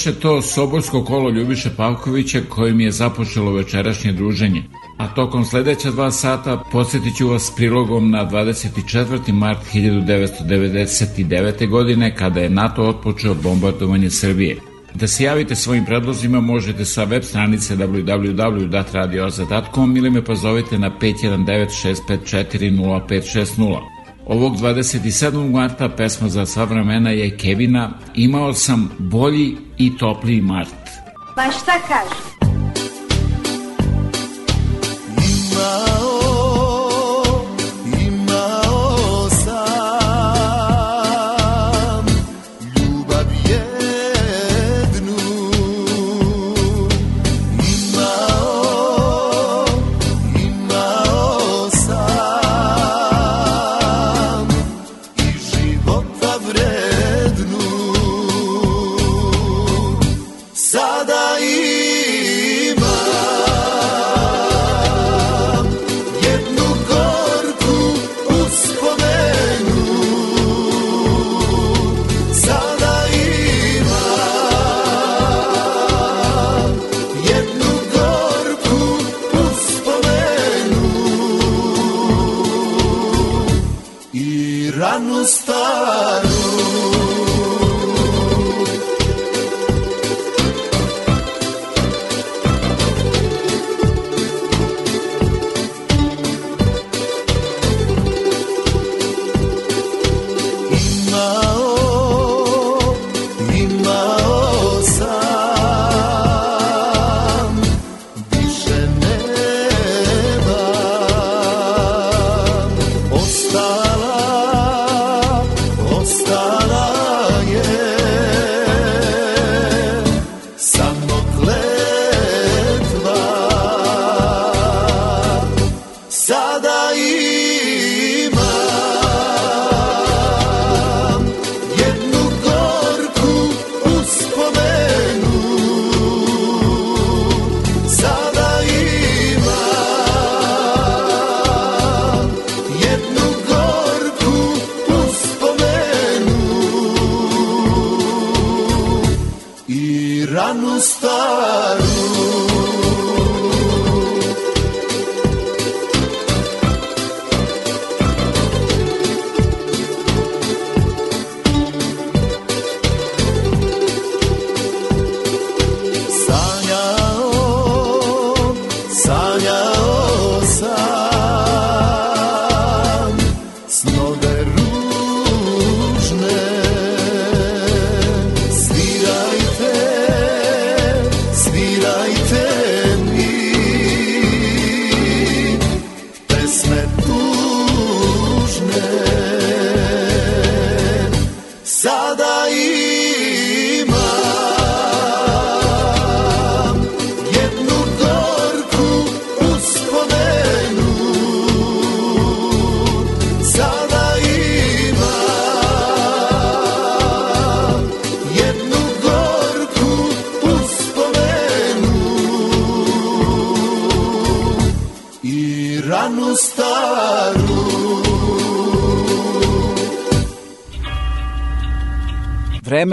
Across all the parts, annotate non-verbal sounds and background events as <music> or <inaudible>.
Beše to Soborsko kolo Ljubiše Pavkovića kojim je započelo večerašnje druženje. A tokom sledeća dva sata podsjetit ću vas prilogom na 24. mart 1999. godine kada je NATO otpočeo bombardovanje Srbije. Da se javite svojim predlozima možete sa web stranice www.radioza.com ili me pozovite na 519 654 0560. Ovog 27. marta pesma za sva vremena je Kevina Imao sam bolji i topliji mart. Pa šta kažu?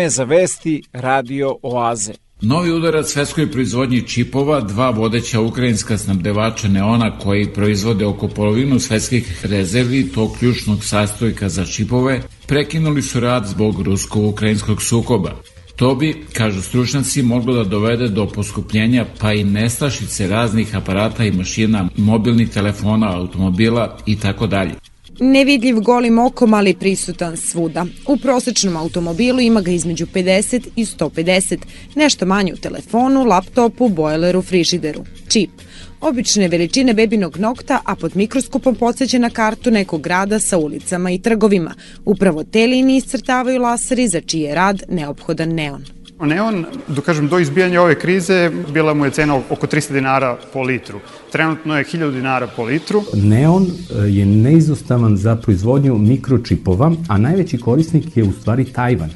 Za vesti Radio Oaze. Novi udarac svetskoj proizvodnji čipova, dva vodeća ukrajinska snabdevača neona koji proizvode oko polovinu svetskih rezervi tog ključnog sastojka za čipove, prekinuli su rad zbog rusko-ukrajinskog sukoba. To bi, kažu stručnjaci, moglo da dovede do poskupljenja pa i nestašice raznih aparata i mašina, mobilnih telefona, automobila i tako dalje. Nevidljiv golim okom, ali prisutan svuda. U prosečnom automobilu ima ga između 50 i 150, nešto manje u telefonu, laptopu, bojleru, frižideru. Čip. Obične veličine bebinog nokta, a pod mikroskopom podsjeća na kartu nekog grada sa ulicama i trgovima. Upravo te linije iscrtavaju laseri za čiji je rad neophodan neon. Neon, do, kažem, do izbijanja ove krize bila mu je cena oko 300 dinara po litru. Trenutno je 1000 dinara po litru. Neon e, je neizostavan za proizvodnju mikročipova, a najveći korisnik je u stvari Tajvan.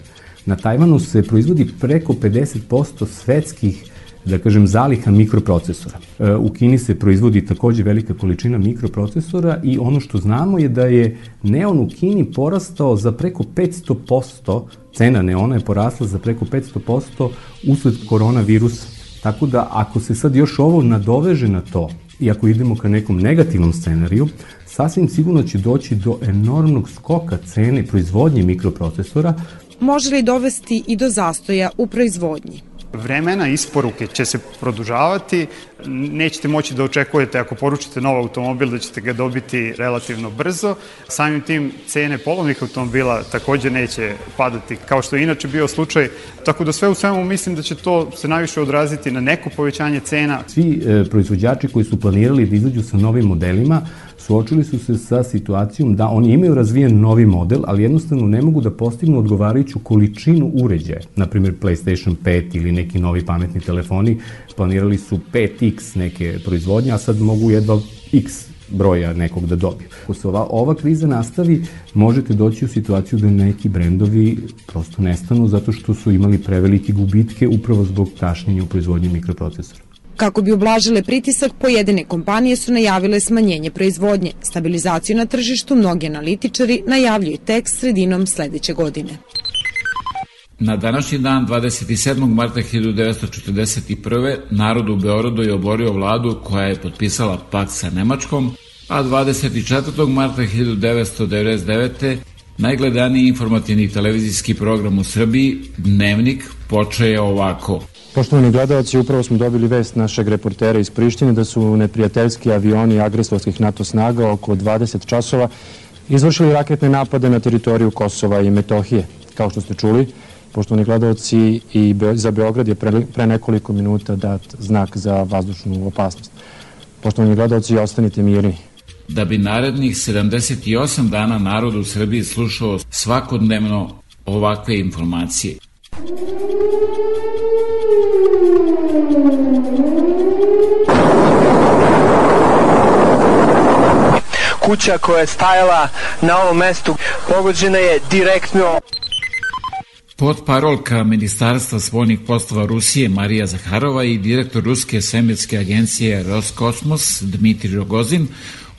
Na Tajvanu se proizvodi preko 50% svetskih da kažem, zaliha mikroprocesora. E, u Kini se proizvodi takođe velika količina mikroprocesora i ono što znamo je da je neon u Kini porastao za preko 500%, cena neona je porasla za preko 500% usled koronavirusa. Tako da ako se sad još ovo nadoveže na to i ako idemo ka nekom negativnom scenariju, sasvim sigurno će doći do enormnog skoka cene proizvodnje mikroprocesora. Može li dovesti i do zastoja u proizvodnji? Vremena isporuke će se produžavati, nećete moći da očekujete ako poručite nov automobil da ćete ga dobiti relativno brzo. Samim tim cene polovnih automobila takođe neće padati kao što je inače bio slučaj. Tako da sve u svemu mislim da će to se najviše odraziti na neko povećanje cena. Svi e, proizvođači koji su planirali da izađu sa novim modelima suočili su se sa situacijom da oni imaju razvijen novi model, ali jednostavno ne mogu da postignu odgovarajuću količinu uređaja. Naprimjer, PlayStation 5 ili neki novi pametni telefoni planirali su 5x neke proizvodnje, a sad mogu jedva x broja nekog da dobiju. Ako se ova, ova kriza nastavi, možete doći u situaciju da neki brendovi prosto nestanu zato što su imali prevelike gubitke upravo zbog kašnjenja u proizvodnji mikroprocesora. Kako bi oblažile pritisak, pojedine kompanije su najavile smanjenje proizvodnje. Stabilizaciju na tržištu mnogi analitičari najavljuju tek sredinom sledeće godine. Na današnji dan, 27. marta 1941. narod u Beorodu je oborio vladu koja je potpisala pakt sa Nemačkom, a 24. marta 1999. najgledaniji informativni televizijski program u Srbiji, Dnevnik, počeo je ovako – Poštovani gledalci, upravo smo dobili vest našeg reportera iz Prištine da su neprijateljski avioni agresorskih NATO snaga oko 20 časova izvršili raketne napade na teritoriju Kosova i Metohije. Kao što ste čuli, poštovani gledalci, i za Beograd je pre, nekoliko minuta dat znak za vazdušnu opasnost. Poštovani gledalci, ostanite mirni. Da bi narednih 78 dana narod u Srbiji slušao svakodnevno ovakve informacije. Kuća koja je stajala na ovom mestu pogođena je direktno Pod parolka Ministarstva spoljnih poslova Rusije Marija Zaharova i direktor Ruske svemirske agencije Roskosmos Dmitri Rogozin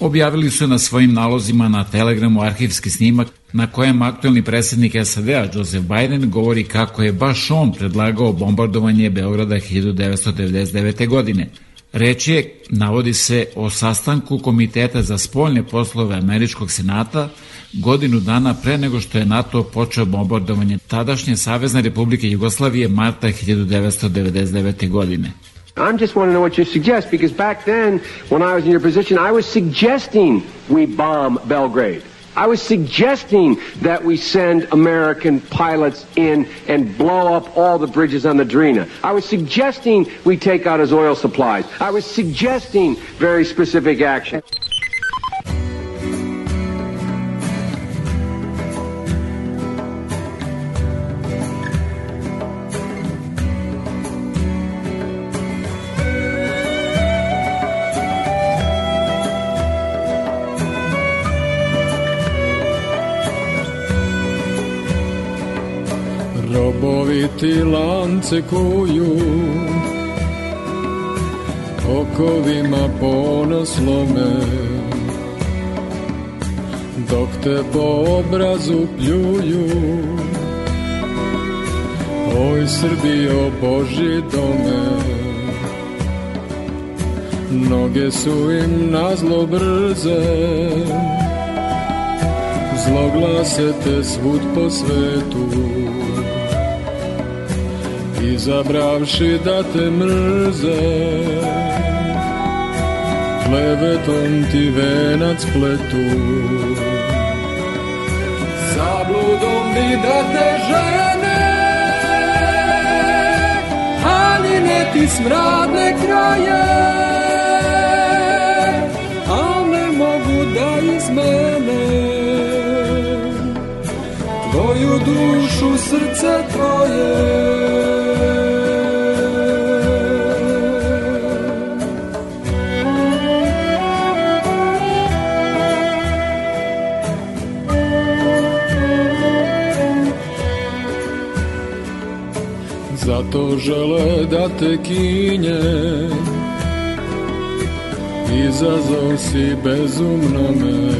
objavili su na svojim nalozima na Telegramu arhivski snimak na kojem aktuelni predsednik SAD-a Joseph Biden govori kako je baš on predlagao bombardovanje Beograda 1999. godine. Reč je, navodi se, o sastanku Komiteta za spoljne poslove Američkog senata godinu dana pre nego što je NATO počeo bombardovanje tadašnje Savezne republike Jugoslavije marta 1999. godine. I'm just want to know what you suggest because back then, when I was in your position, I was suggesting we bomb Belgrade. I was suggesting that we send American pilots in and blow up all the bridges on the Drina. I was suggesting we take out his oil supplies. I was suggesting very specific action. Lance kuju. Okovima ponos lome Dok te po obrazu pljuju. Oj Srbijo Boži dome. Noge su im nazlo brze. Zloglase te svud po svetu izabravši da te mrze. Klevetom ti venac pletu. Zabludom bi da te žene haljine ti smradne kraje. A ne mogu da izmene tvoju dušu srce tvoje Zato žele da te kinje. Izazov si bezumno me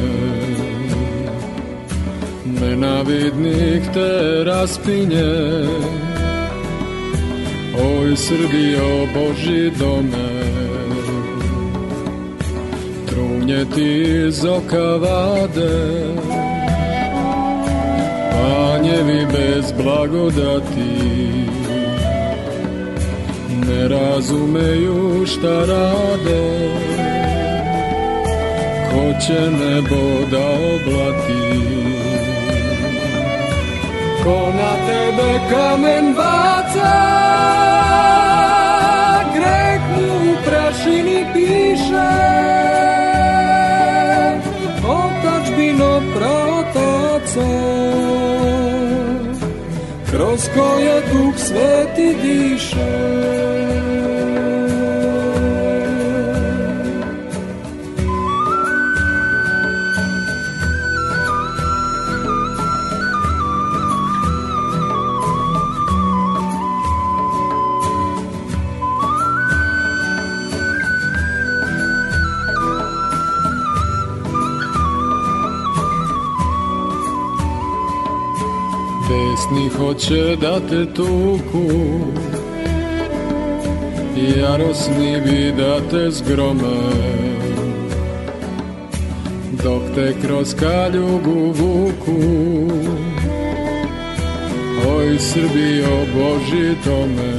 Nenavidnik te raspinje. Oj Srbijo Boži dome. Trunje ti iz oka vade. Panjevi bez blagodati ne razumeju šta rade. Ko će nebo da oblati? Ko na tebe kamen baca? Greh mu u prašini piše. Otačbino praotaca Kroz koje duh sveti diše hoće da te tuku Jarosni bi da te zgrome. Dok te kroz kaljugu vuku Oj Srbijo Boži tome.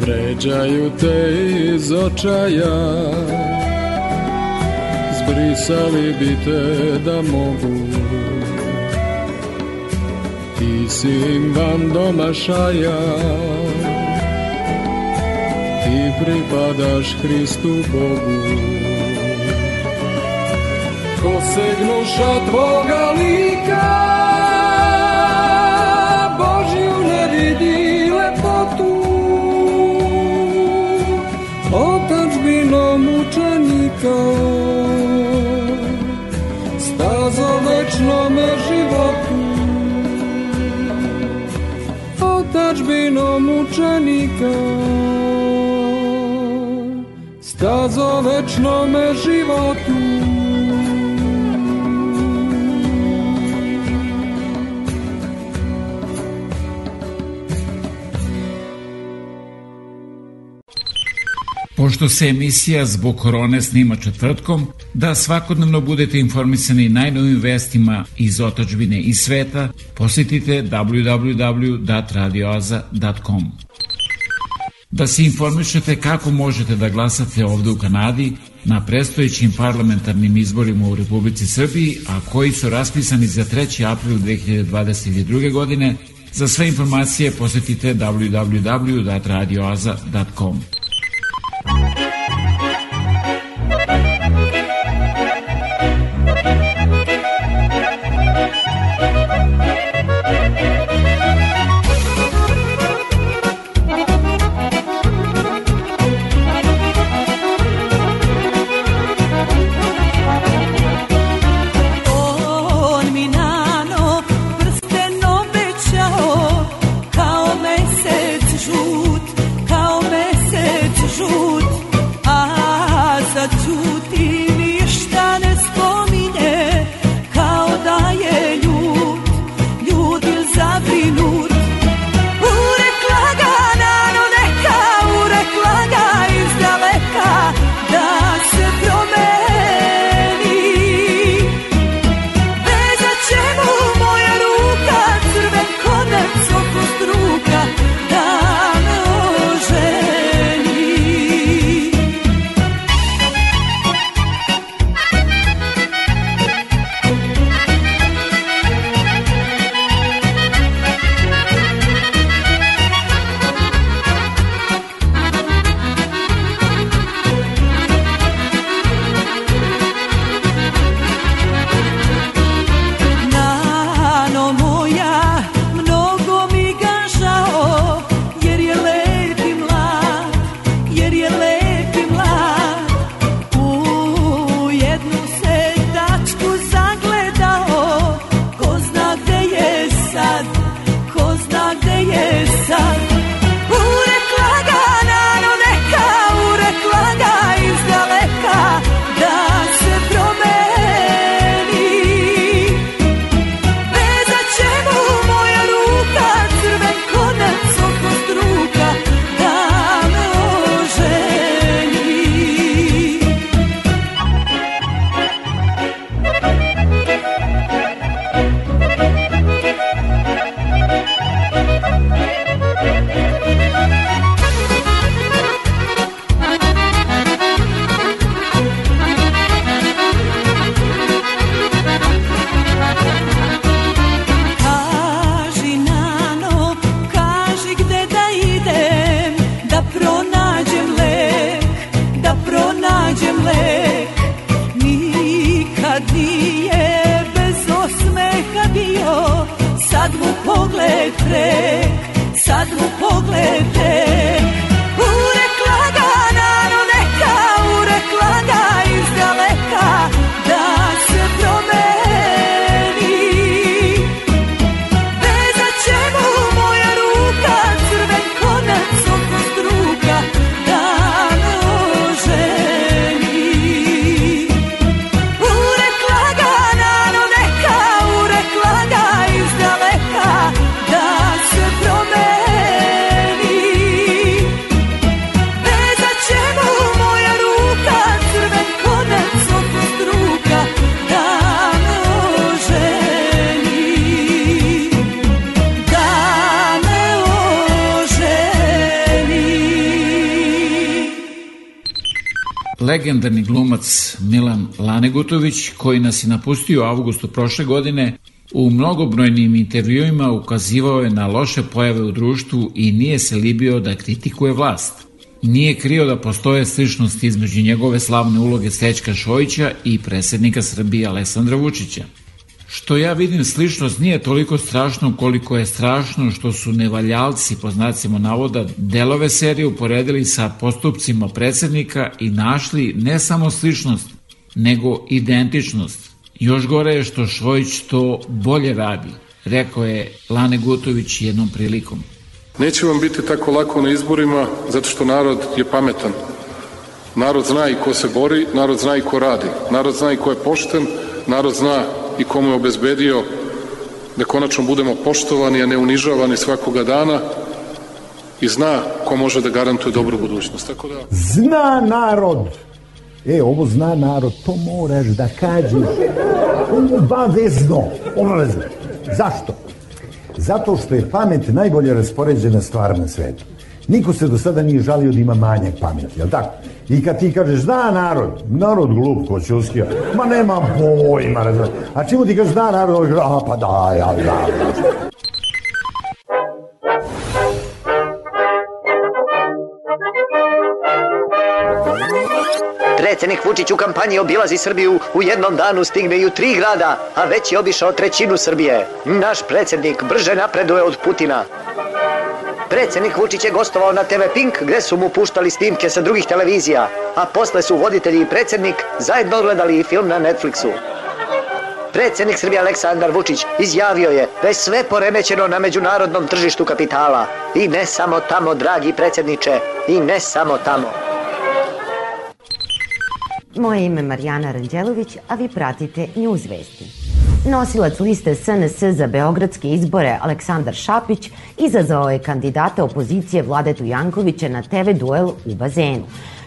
Vređaju te iz očaja Zbrisali bi te da mogu Ti van domašaja Ti pripadaš Hristu Bogu. Ko se gnuša tvoga lika Božju ne vidi lepotu Otačbino mučenika Stazo večnome životu otačbino mučenika stazo večnome životu. Pošto se emisija zbog korone snima četvrtkom, da svakodnevno budete informisani najnovim vestima iz otačbine i sveta, posjetite www.radioaza.com. Da se informišete kako možete da glasate ovde u Kanadi, na prestojećim parlamentarnim izborima u Republici Srbiji, a koji su raspisani za 3. april 2022. godine. Za sve informacije posetite www.radioaza.com. koji nas je napustio u avgustu prošle godine, u mnogobrojnim intervjuima ukazivao je na loše pojave u društvu i nije se libio da kritikuje vlast. Nije krio da postoje sličnosti između njegove slavne uloge Stećka Šojića i predsjednika Srbije Aleksandra Vučića. Što ja vidim sličnost nije toliko strašno koliko je strašno što su nevaljalci, po znacima navoda, delove serije uporedili sa postupcima predsednika i našli ne samo sličnost, nego identičnost. Još gore je što Švojić to bolje radi, rekao je Lane Gutović jednom prilikom. Neće vam biti tako lako na izborima zato što narod je pametan. Narod zna i ko se bori, narod zna i ko radi, narod zna i ko je pošten, narod zna i komu je obezbedio da konačno budemo poštovani, a ne unižavani svakoga dana i zna ko može da garantuje dobru budućnost. Tako da... Zna narod! E, ovo zna narod, to moraš da kažeš obavezno, obavezno. Zašto? Zato što je pamet najbolje raspoređena stvar na svetu. Niko se do sada nije žalio da ima manjak pameti, jel tako? I kad ti kažeš zna narod, narod glup ko čuskija, ma nema pojma, razumiješ. A čemu ti kažeš zna narod, a pa da, ja, da. Predsednik Vučić u kampanji obilazi Srbiju, u jednom danu stigne i u tri grada, a već je obišao trećinu Srbije. Naš predsednik brže napreduje od Putina. Predsednik Vučić je gostovao na TV Pink gde su mu puštali snimke sa drugih televizija, a posle su voditelji i predsednik zajedno gledali i film na Netflixu. Predsednik Srbije Aleksandar Vučić izjavio je da je sve poremećeno na međunarodnom tržištu kapitala. I ne samo tamo, dragi predsedniče, i ne samo tamo. Moje ime je Marijana Ranđelović, a vi pratite News Vesti. Nosilac liste SNS za beogradske izbore Aleksandar Šapić izazvao je kandidata opozicije Vladetu Jankovića na TV duel u bazenu.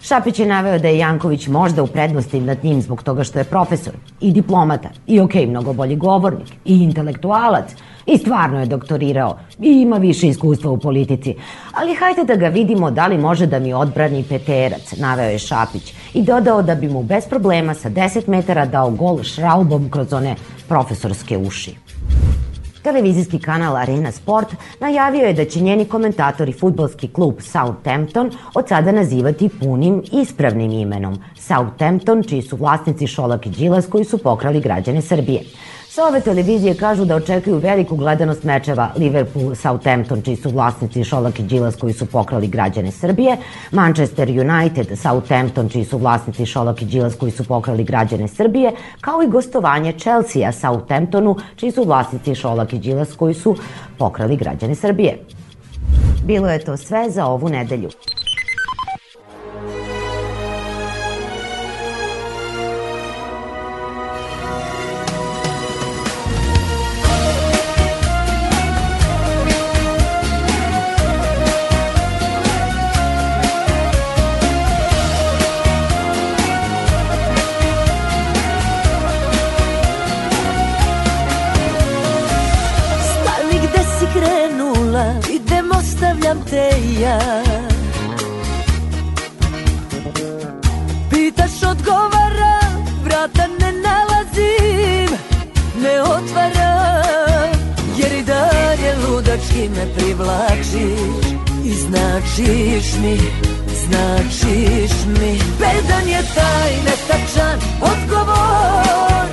Šapić je naveo da je Janković možda u prednosti nad njim zbog toga što je profesor i diplomata i ok, mnogo bolji govornik i intelektualac i stvarno je doktorirao i ima više iskustva u politici. Ali hajde da ga vidimo da li može da mi odbrani peterac, naveo je Šapić i dodao da bi mu bez problema sa 10 metara dao gol šraubom kroz one profesorske uši. Televizijski kanal Arena Sport najavio je da će njeni komentatori futbolski klub Southampton od sada nazivati punim ispravnim imenom Southampton, čiji su vlasnici Šolak i Đilas koji su pokrali građane Srbije. Sa ove televizije kažu da očekuju veliku gledanost mečeva Liverpool-Southampton, čiji su vlasnici Šolak i Đilas koji su pokrali građane Srbije, Manchester United-Southampton, čiji su vlasnici Šolak i Đilas koji su pokrali građane Srbije, kao i gostovanje Chelsea-Southamptonu, čiji su vlasnici Šolak i Đilas koji su pokrali građane Srbije. Bilo je to sve za ovu nedelju. Značiš mi, značiš mi. Bedan je taj netačan odgovor.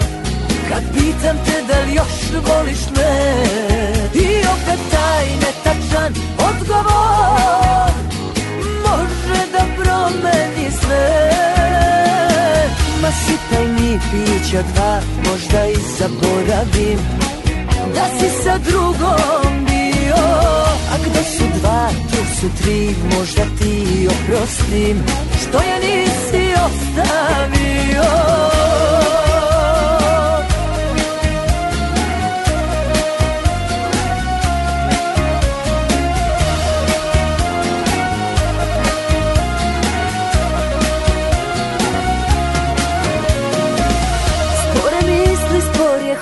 Kad pitam te da li još voliš me I opet taj netačan odgovor. Može da promeni sve. Ma sitaj mi pića dva Možda i zaboravim. Da si sa drugom bio A gde su dva, tu su tri Možda ti oprostim Što ja nisi ostavio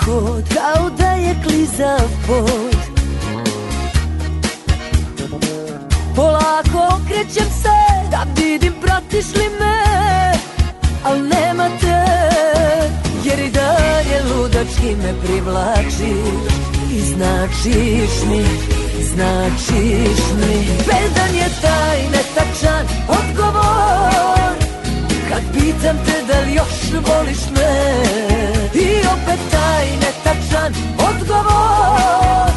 hod Kao da je klizav pod Okrećem se Da vidim pratiš li me Al nema te Jer i dalje ludački me privlačiš I značiš mi Značiš mi. Bedan je taj netačan odgovor. Kad pitam te da li još voliš me I opet taj netačan odgovor.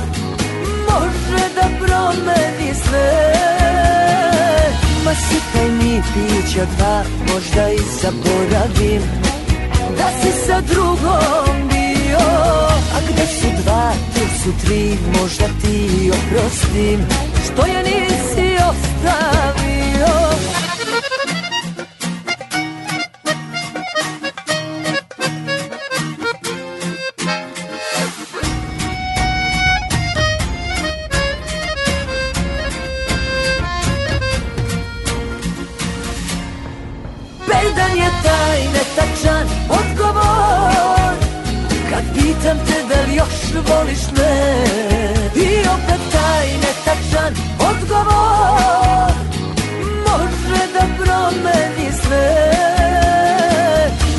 Može da promeni sve Ma sipaj mi pića dva Možda i zaboravim. Da si sa drugom bio A gde su dva, tu su tri Možda ti oprostim. Što ja nisi ostavio još voliš me. I opet taj netačan odgovor Može da promeni sve.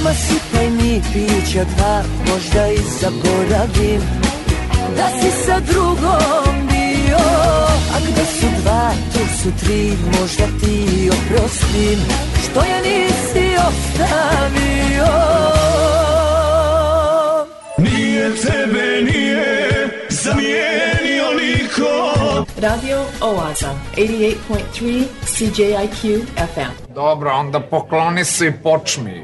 Ma sipaj mi pića pa dva, možda i zaboravim Da si sa drugom bio. A gde su dva, tu su tri, možda ti oprostim Što ja nisi ostavio. Nije tebe, nije zamijenio niko Radio Oaza, 88.3 CJIQ FM. Dobro, onda pokloni se i počmi.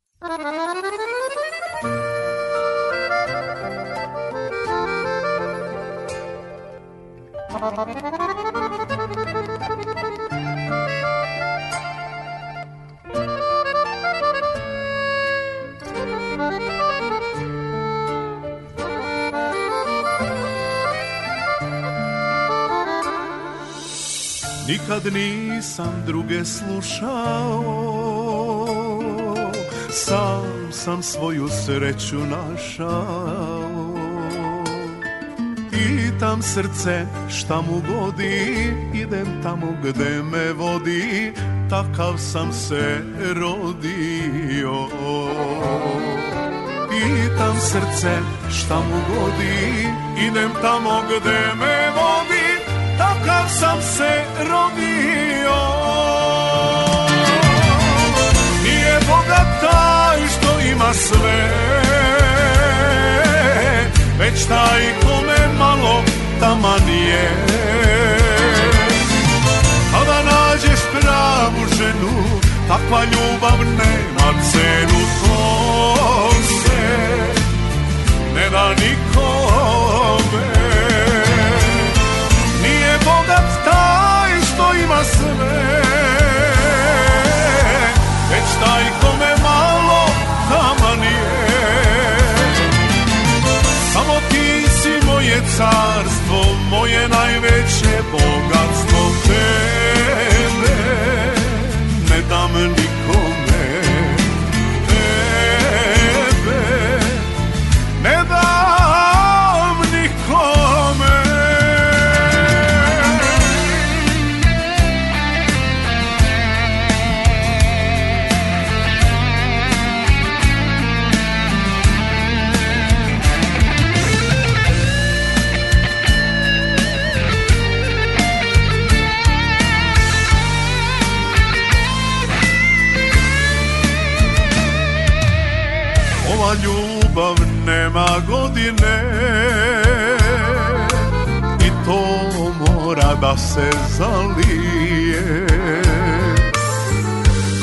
Nikad nisam druge slušao Sam sam svoju sreću našao. Pitam srce šta mu godi? Idem tamo gde me vodi. Takav sam se rodio. Pitam srce šta mu godi? Idem tamo gde me vodi. Takav sam se rodio Bogat taj što ima sve. Već taj kome malo taman je Kada nađeš pravu ženu Takva ljubav nema cenu. To se ne da nikome. Nije bogat taj što ima sve taj kome malo taman je Samo ti si moje carstvo Moje najveće bogatstvo Tebe godine. I to mora da se zalije.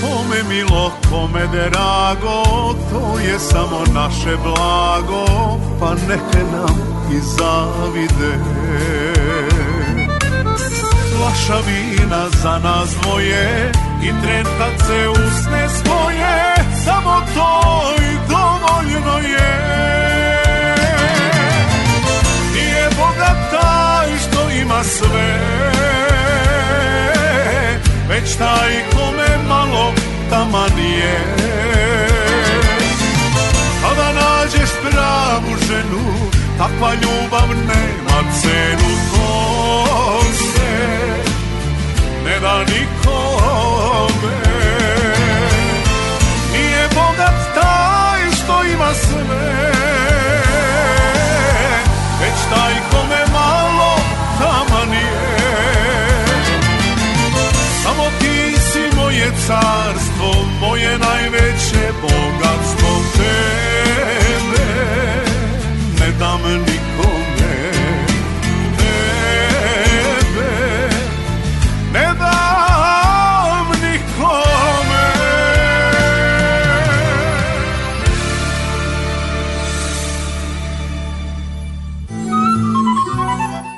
Kome milo, kome drago To je samo naše blago Pa neke nam i zavide. Flaša vina za nas dvoje I tren kad se usne svoje Samo to i dovoljno je sve. Već taj kome malo taman je Kada nađeš pravu ženu Takva ljubav nema cenu. To se ne da nikome. Nije bogat taj što ima sve. Već taj kome malo taman je Samo ti si moje carstvo Moje najveće bogatstvo Tebe. Ne dam nikome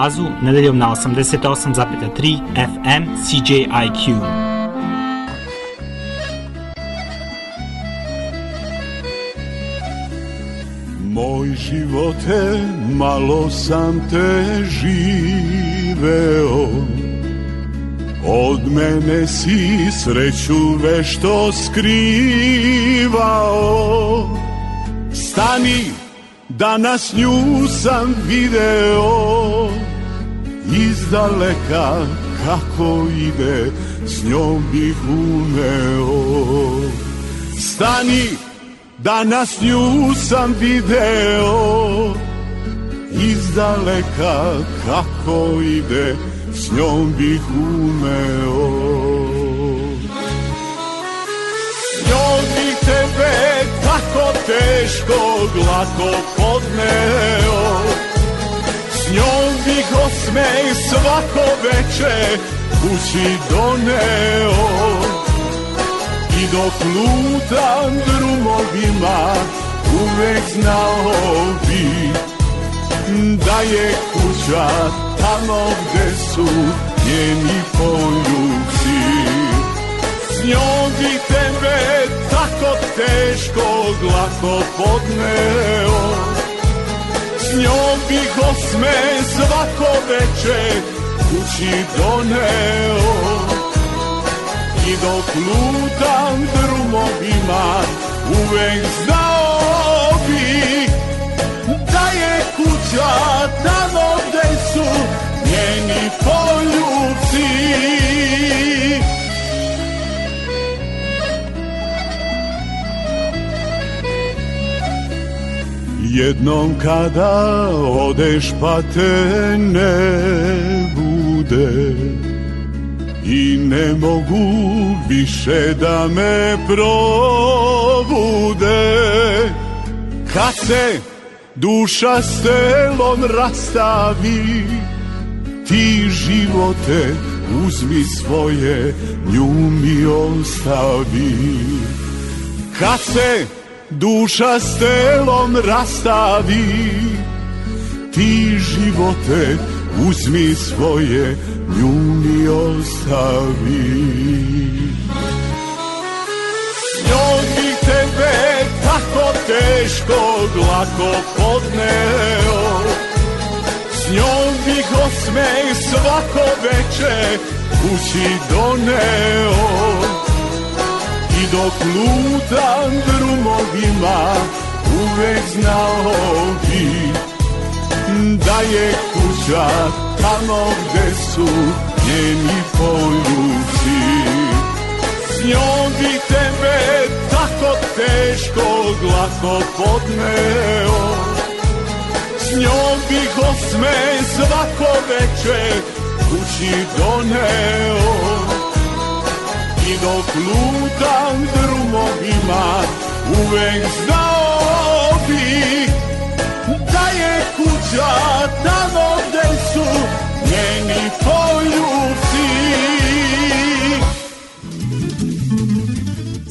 Oazu nedeljom na 88,3 FM CJIQ. Moj živote, malo sam te živeo. Od mene si sreću vešto skrivao. Stani, Danas nju sam video Izdaleka kako ide S njom bih umeo Stani, danas nju sam video. Izdaleka kako ide S njom bih umeo S njom bih tebe tako teško glako podneo. S njom bih osmeh svako veče kući doneo. I dok lutam drumovima uvek znao bi Da je kuća tamo gde su njeni poljubci. S njom bi tebe tako teško glako podneo Njom bih osme svako veče kući doneo. I dok lutam drumovima uvek znao bi Da je kuća tamo gde su njeni poljubci Jednom kada odeš pa te ne bude. I ne mogu više da me probude. Kad se duša s telom rastavi Ti živote uzmi svoje, nju mi ostavi. Kad se duša s telom rastavi Ti živote uzmi svoje, nju mi ostavi. Bi tebe tako teško lako podneo S njom bih osmeh svako veče kući doneo I dok lutam drumovima uvek znao bi Da je kuća tamo gde su njeni poljuci. S njom bi tebe tako teško glako podneo. S njom bih osme svako veče kući doneo Dok lutam drumovima uvek znao bi Da je kuća tamo gde su njeni poljubci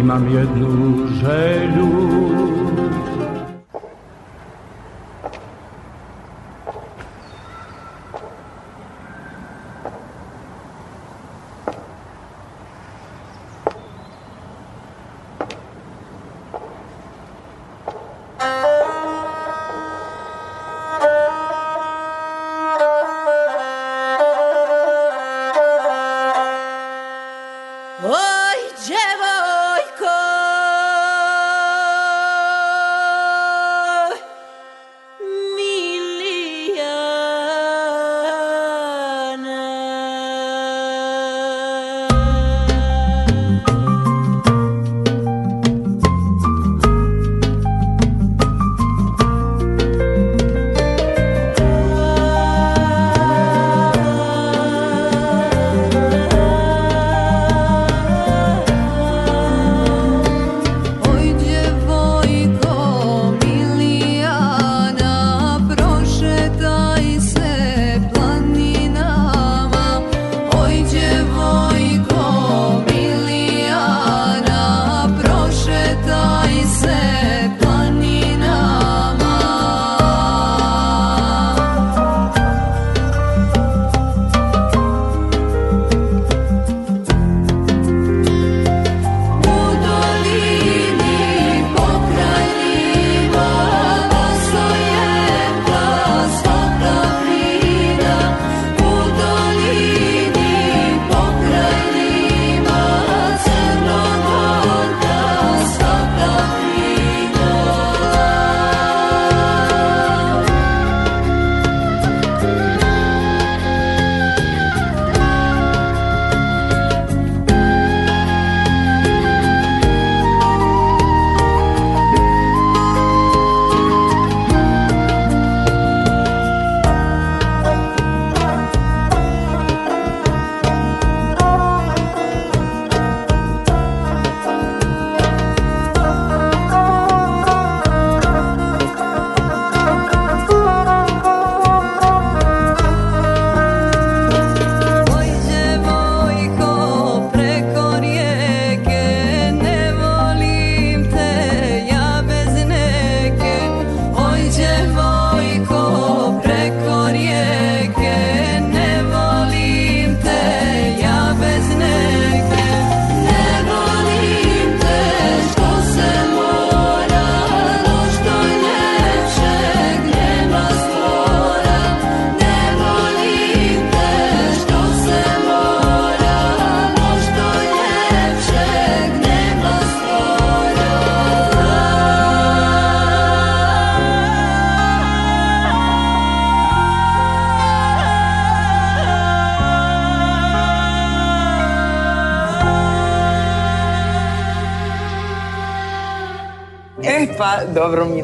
Imam jednu želju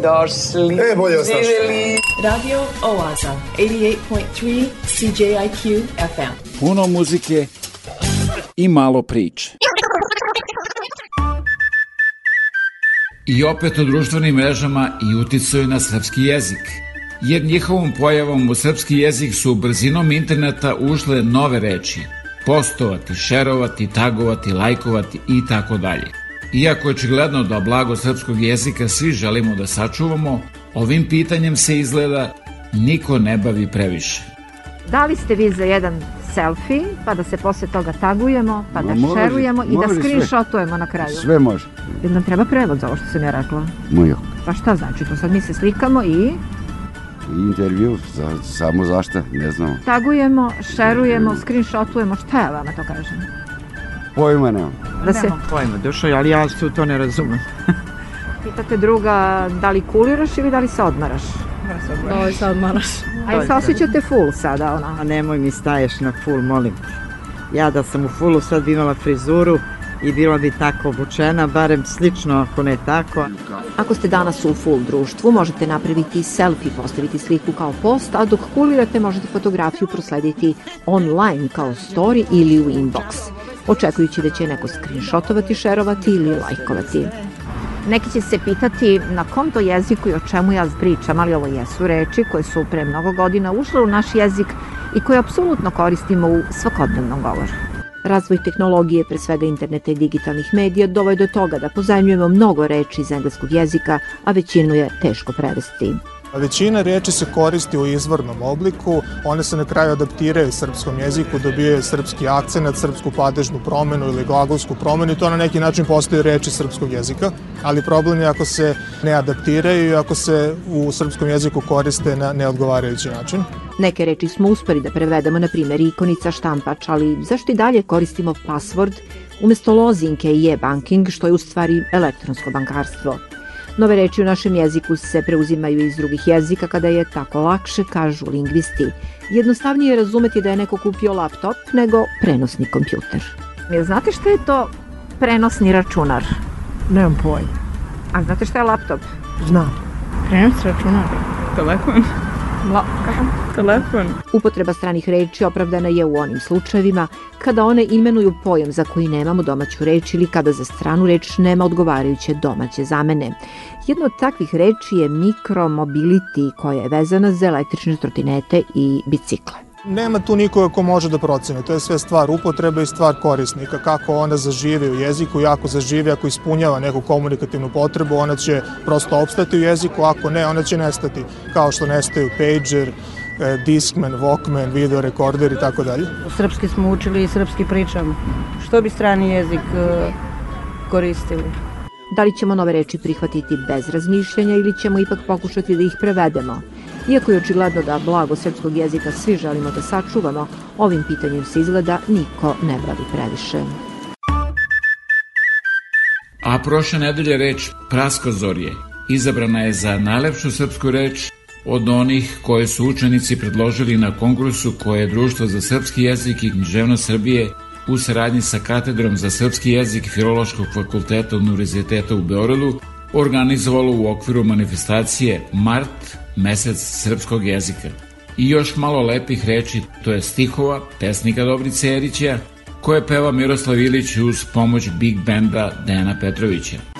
došli. E, bolje vas Živeli. Radio Oaza, 88.3 CJIQ FM. Puno muzike i malo priče. I opet o društvenim mrežama i uticaju na srpski jezik. Jer njihovom pojavom u srpski jezik su brzinom interneta ušle nove reči. Postovati, šerovati, tagovati, lajkovati i tako dalje. Iako je očigledno da blago srpskog jezika svi želimo da sačuvamo, ovim pitanjem se izgleda niko ne bavi previše. Da li ste vi za jedan selfie, pa da se posle toga tagujemo, pa da može, šerujemo i da screenshotujemo na kraju? Sve može. Jer nam treba prevod za ovo što sam ja rekla. Mojo. Pa šta znači to? Sad mi se slikamo i I intervju, za, samo zašto, ne znamo. tagujemo, šerujemo, screenshotujemo. Šta ja vama to kažem? Pojma nemam. Da se Nemam pojma, dušo, ali ja se u to ne razumem. <laughs> pitate druga da li kuliraš ili da li se odmaraš? Da li se odmaraš? Aj se osjećate full sada, ona. A nemoj mi staješ na full, molim te. Ja da sam u fullu sad bi imala frizuru i bila bi tako obučena, barem slično ako ne tako. Ako ste danas u full društvu, možete napraviti selfie, postaviti sliku kao post, a dok kulirate možete fotografiju proslediti online kao story ili u inbox, očekujući da će neko screenshotovati, šerovati ili lajkovati. Neki će se pitati na kom to jeziku i o čemu ja pričam, ali ovo jesu reči koje su pre mnogo godina ušle u naš jezik i koje apsolutno koristimo u svakodnevnom govoru. Razvoj tehnologije, pre svega interneta i digitalnih medija, dovoj do toga da pozajmljujemo mnogo reči iz engleskog jezika, a većinu je teško prevesti. Većina reči se koristi u izvornom obliku, one se na kraju adaptiraju srpskom jeziku, dobijaju srpski akcenat, srpsku padežnu promenu ili glagolsku promenu i to na neki način postoje reči srpskog jezika, ali problem je ako se ne adaptiraju i ako se u srpskom jeziku koriste na neodgovarajući način. Neke reči smo uspeli da prevedemo, na primjer ikonica, štampač, ali zašto i dalje koristimo password umesto lozinke i e-banking, što je u stvari elektronsko bankarstvo? Nove reči u našem jeziku se preuzimaju iz drugih jezika kada je tako lakše, kažu lingvisti. Jednostavnije je razumeti da je neko kupio laptop nego prenosni kompjuter. Jel znate šta je to prenosni računar? Nemam pojma. A znate šta je laptop? Znam. Prenos računar. Telefon. Telefon. Upotreba stranih reči opravdana je u onim slučajevima kada one imenuju pojam za koji nemamo domaću reč ili kada za stranu reč nema odgovarajuće domaće zamene. Jedna od takvih reči je mikromobility koja je vezana za električne trotinete i bicikle. Nema tu nikoga ko može da procene, to je sve stvar upotrebe i stvar korisnika, kako ona zaživi u jeziku i ako zaživi, ako ispunjava neku komunikativnu potrebu, ona će prosto opstati u jeziku, ako ne, ona će nestati, kao što nestaju pager, e, Discman, Walkman, video rekorder i tako dalje. Srpski smo učili i srpski pričamo. Što bi strani jezik e, koristili? Da li ćemo nove reči prihvatiti bez razmišljanja ili ćemo ipak pokušati da ih prevedemo? Iako je očigledno da blago srpskog jezika svi želimo da sačuvamo, ovim pitanjem se izgleda niko ne bavi previše. A prošle nedelje reč Praskozorje izabrana je za najlepšu srpsku reč od onih koje su učenici predložili na konkursu koje je Društvo za srpski jezik i književnost Srbije u saradnji sa Katedrom za srpski jezik Filološkog fakulteta Univerziteta u Beogradu organizovalo u okviru manifestacije Mart, mesec srpskog jezika. I još malo lepih reči, to je stihova pesnika Dobrice Erića, koje peva Miroslav Ilić uz pomoć Big Benda Dejana Petrovića.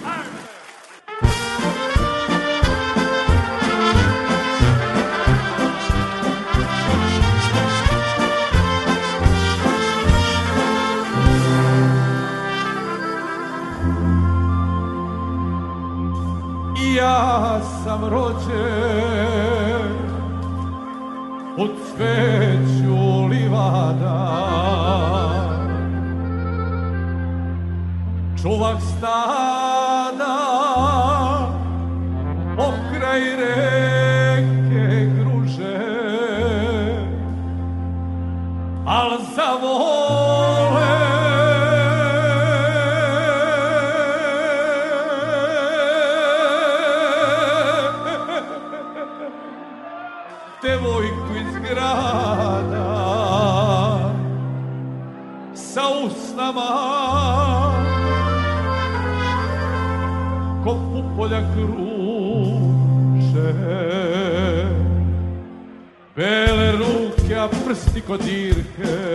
Allah Kodirke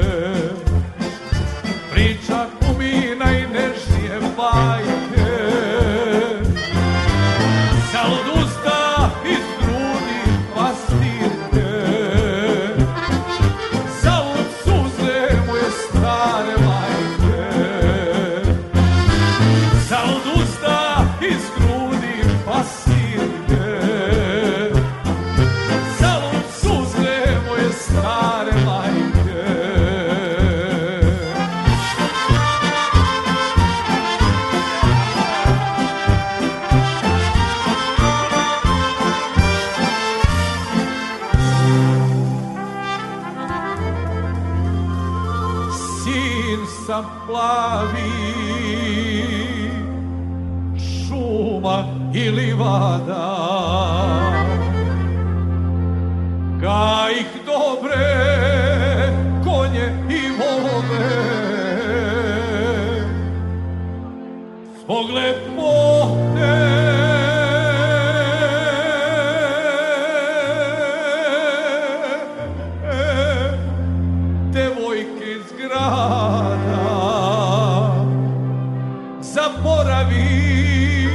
pravi.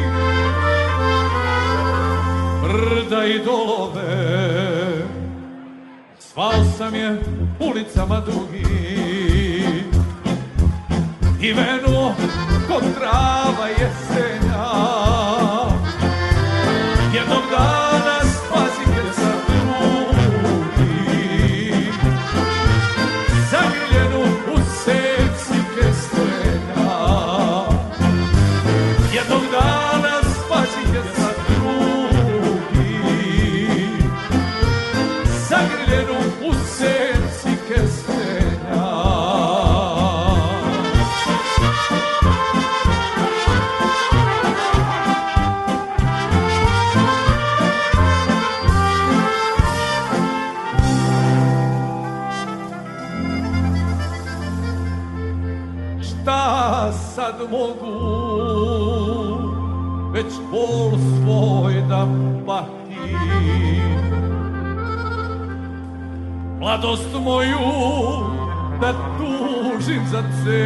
Brda i dolove Zvao sam je ulicama dugi I venuo kod trava jesam mogu već bol svoj da pati Mladost moju da tužim za cel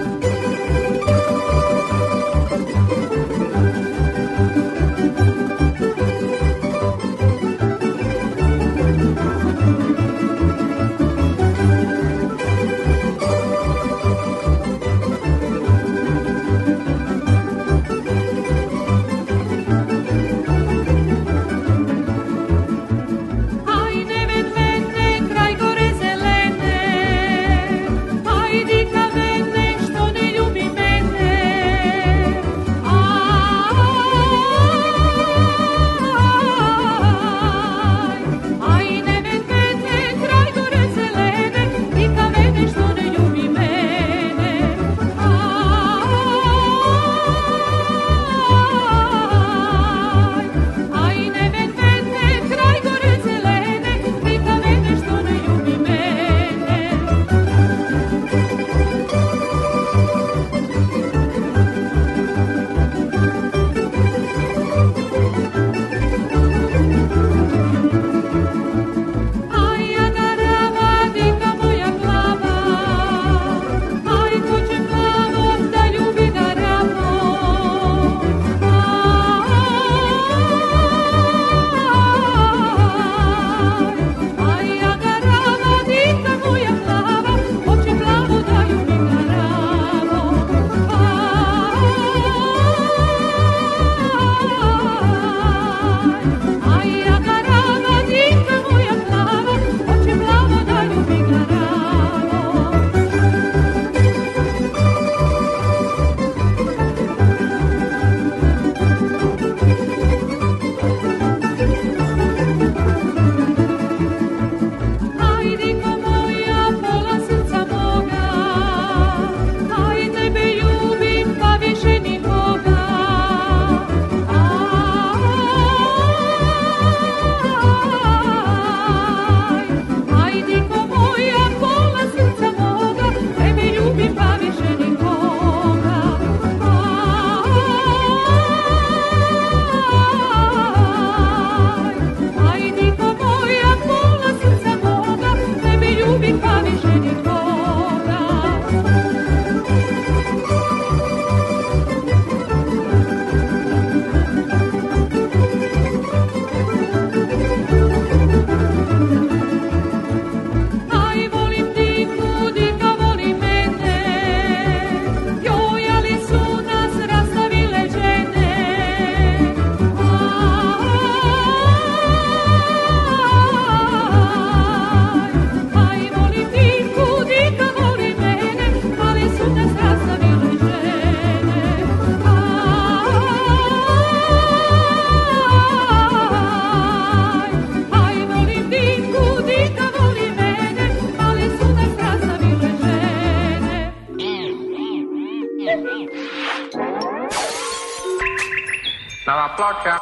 o'clock, Captain.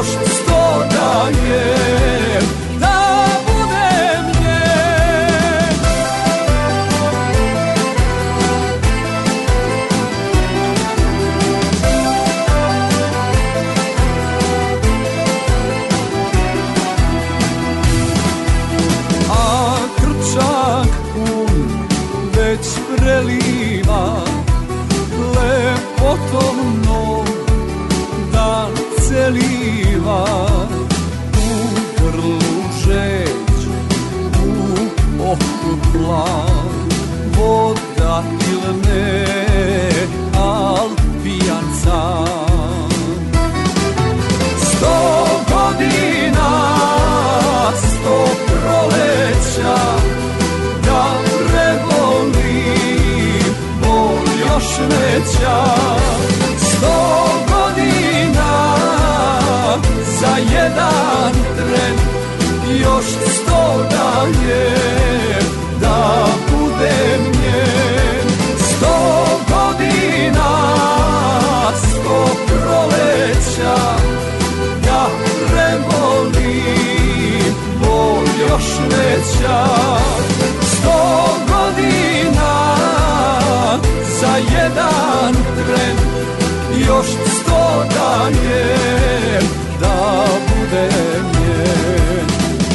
još sto da je. još sto danje da bude nje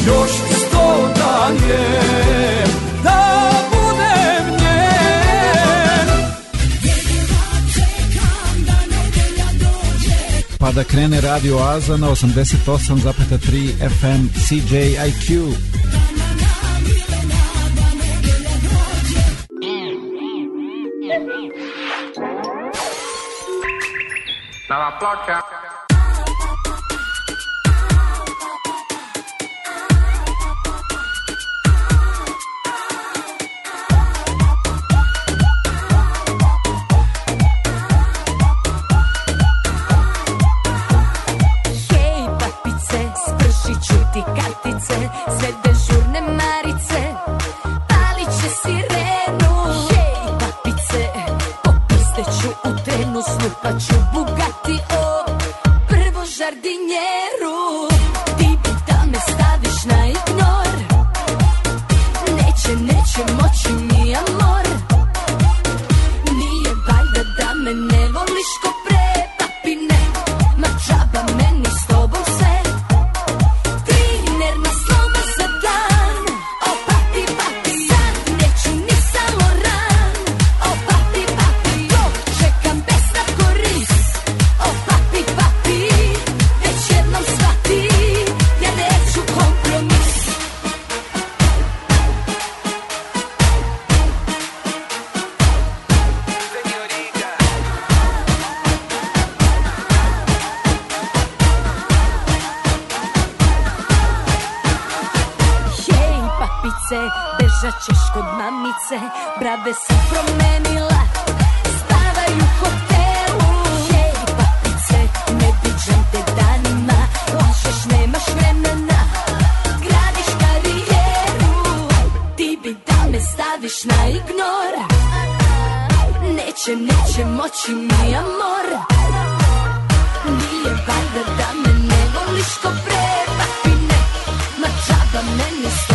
Još sto danje da. Pa da krene Radio Aza na 88,3 FM CJIQ. clock out. amor. Neće, neće moći mi amor. Nije valjda da me ne voliš ko pre Papi ne, ma džaba meni slo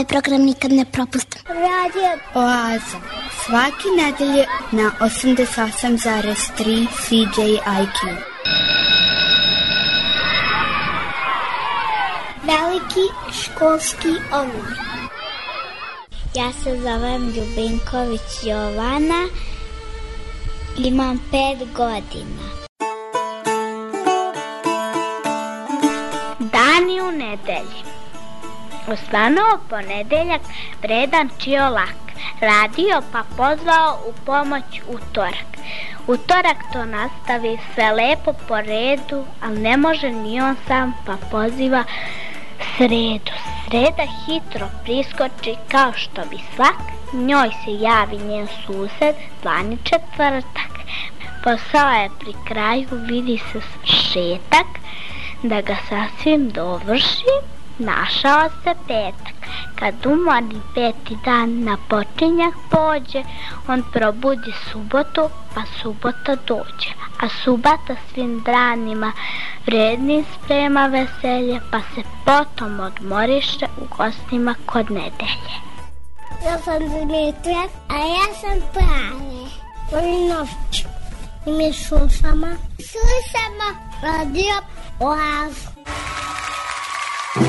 Ovaj program nikad ne propustim. Radio Oaza. Svaki nedelje na 88,3 CJIQ. Veliki školski omor. Ja se zovem Ljubinković Jovana. Imam pet godina. Osvanuo ponedeljak vredan čiolak. Radio pa pozvao u pomoć utorak. Utorak to nastavi sve lepo po redu, ali ne može ni on sam pa poziva sredu. Sreda hitro priskoči kao što bi svak, njoj se javi njen sused, zvani četvrtak. Posao je pri kraju, vidi se šetak, da ga sasvim dovrši, našao se petak. Kad umorni peti dan na počinjak pođe, on probudi subotu, pa subota dođe. A subata svim danima vredni sprema veselje, pa se potom odmoriše u gostima kod nedelje. Ja sam Dimitra, a ja sam Prave. Volim noć. I mi slušamo. Slušamo radio Oazu. Pijani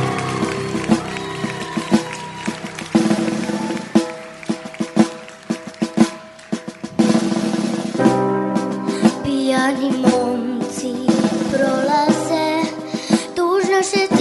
momci prolaze Tuž naše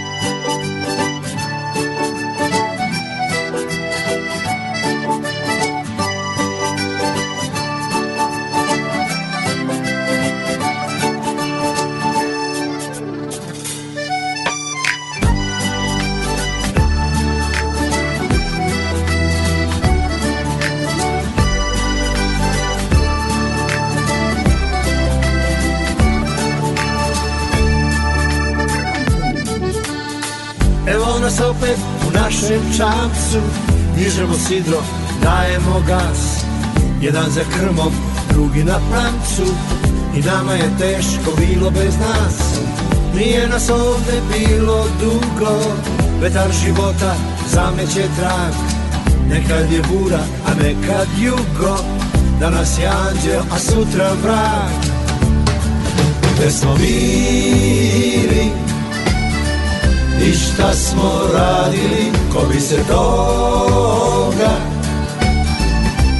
Nas opet u našem čamcu. Dižemo sidro, dajemo gas. Jedan za krmom, drugi na prancu. I nama je teško bilo bez nas. Nije nas ovde bilo dugo. Vetar života zameće trag. Nekad je bura, a nekad jugo. Danas je anđel, a sutra vrag. Gde smo bili i šta smo radili, ko bi se toga,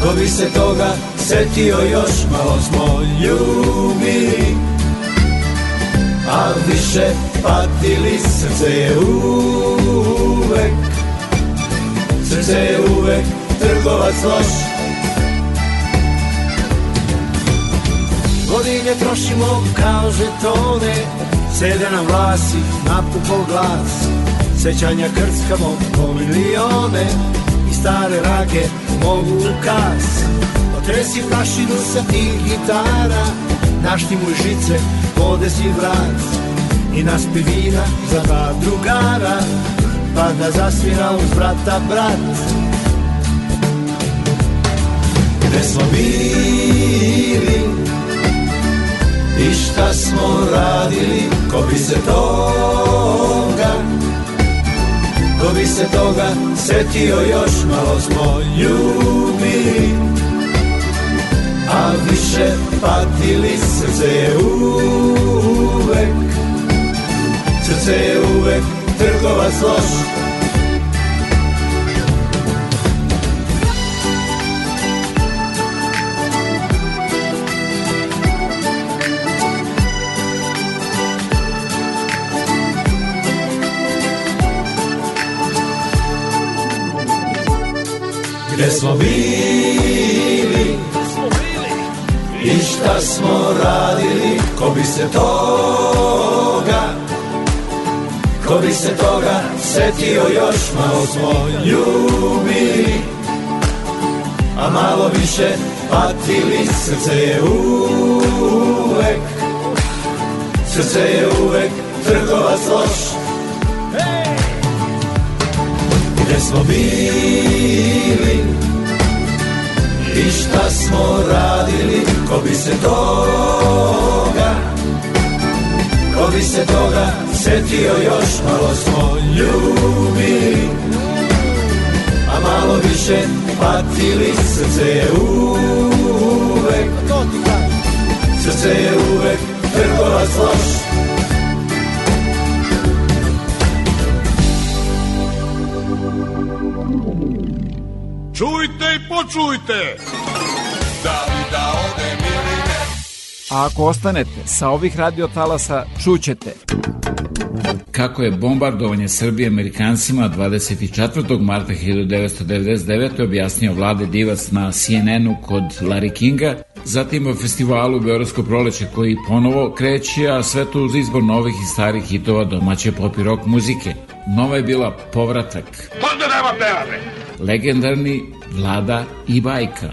ko bi se toga setio još, malo smo ljubili, a više patili, srce je uvek, srce je uvek trgovac loš. Godine trošimo kao žetone, Sede nam vlasi, napupo glas. Sećanja krckamo po milione I stare rake mogu u kas Otresi prašinu sa tih gitara Našti mu žice, podesi vrat. I naspi vina za dva drugara Pa da zasvira uz brata brat. Gde smo bili i šta smo radili, ko bi se toga, ko bi se toga setio još, malo smo ljubili, a više patili, srce je uvek, srce je uvek trgovac loš. Gde smo bili? I šta smo radili? Ko bi se toga Ko bi se toga Setio? Još Malo smo ljubili A malo više Patili. Srce je uvek Srce je uvek Trgovac loš Gde smo bili. I šta smo radili Ko bi se toga Ko bi se toga Setio još Malo smo ljubili A malo više Patili Srce je uvek Srce je uvek Trgovac loš Čujte! Da li da odem ili ne? A ako ostanete sa ovih radiotalasa, čućete. Kako je bombardovanje Srbije Amerikancima 24. marta 1999. objasnio vlade divac na CNN-u kod Larry Kinga, zatim o festivalu Beogradsko proleće koji ponovo kreće, a sve to uz izbor novih i starih hitova domaće pop i rock muzike. Nova je bila Povratak. Onda nema pevane! Legendarni Vlada i Bajka.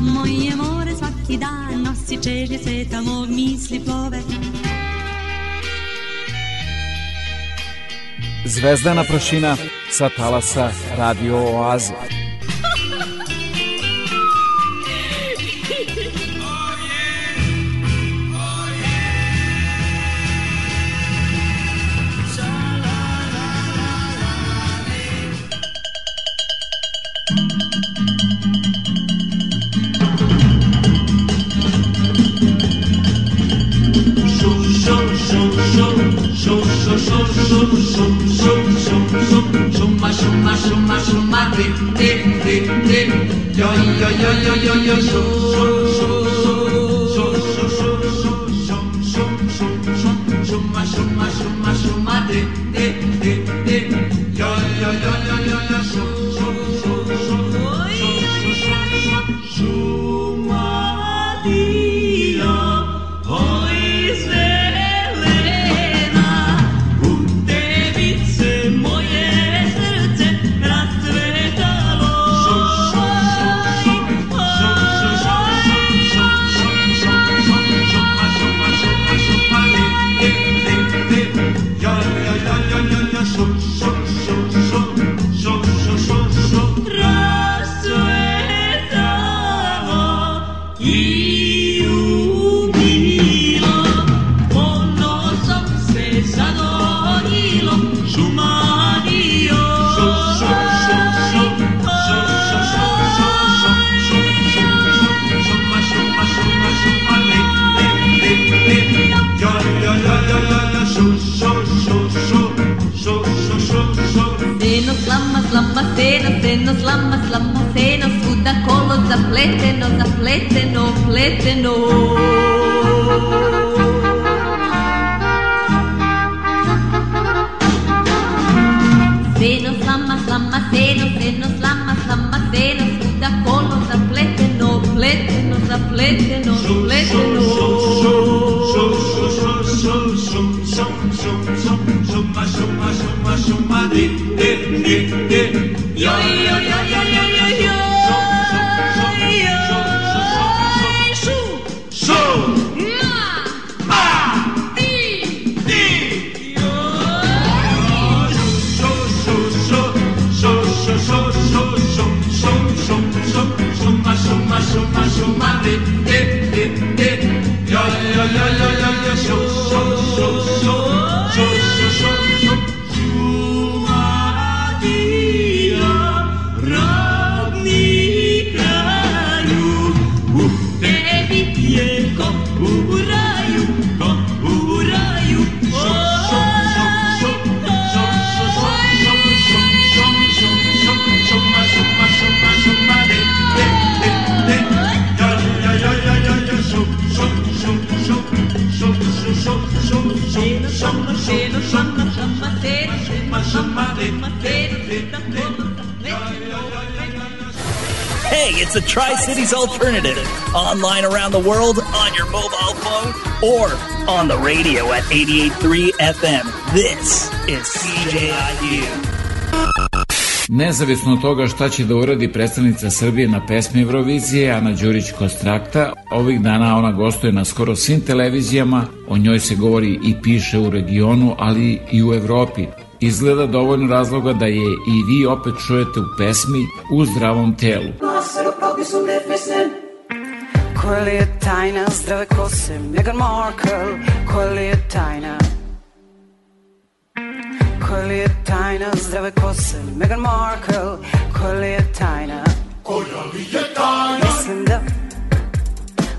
Moje more svaki dan nosi čežnje sveta mog misli plove Zvezdana prašina sa talasa Radio Oaze. dim dim dim dim yo yo yo yo yo yo so so so so so so so so so so so so ma so ma so ma so ma dim yo yo yo yo didn't know. Φρένο, σλάμα, σλάμα, φρένο, φρένο, σλάμα, σλάμα, φρένο, σκούτα, κόλο, θα πλέτενο, πλέτενο, θα πλέτενο, πλέτενο. Σουμ, σουμ, σουμ, σουμ, σουμ, σουμ, σουμ, Tri Cities alternative. Online around the world, on your mobile phone, or on the radio at 88.3 FM. This is CJIU. Nezavisno od toga šta će da uradi predstavnica Srbije na pesmi Eurovizije, Ana Đurić Kostrakta, ovih dana ona gostuje na skoro svim televizijama, o njoj se govori i piše u regionu, ali i u Evropi. Izgleda dovoljno razloga da je i vi opet čujete u pesmi u zdravom telu. Koja li je tajna zdrave kose Meghan Markle? Koja li je tajna? Koja li je tajna zdrave kose Meghan Markle? Koja li je tajna? Koja li je tajna? Mislim da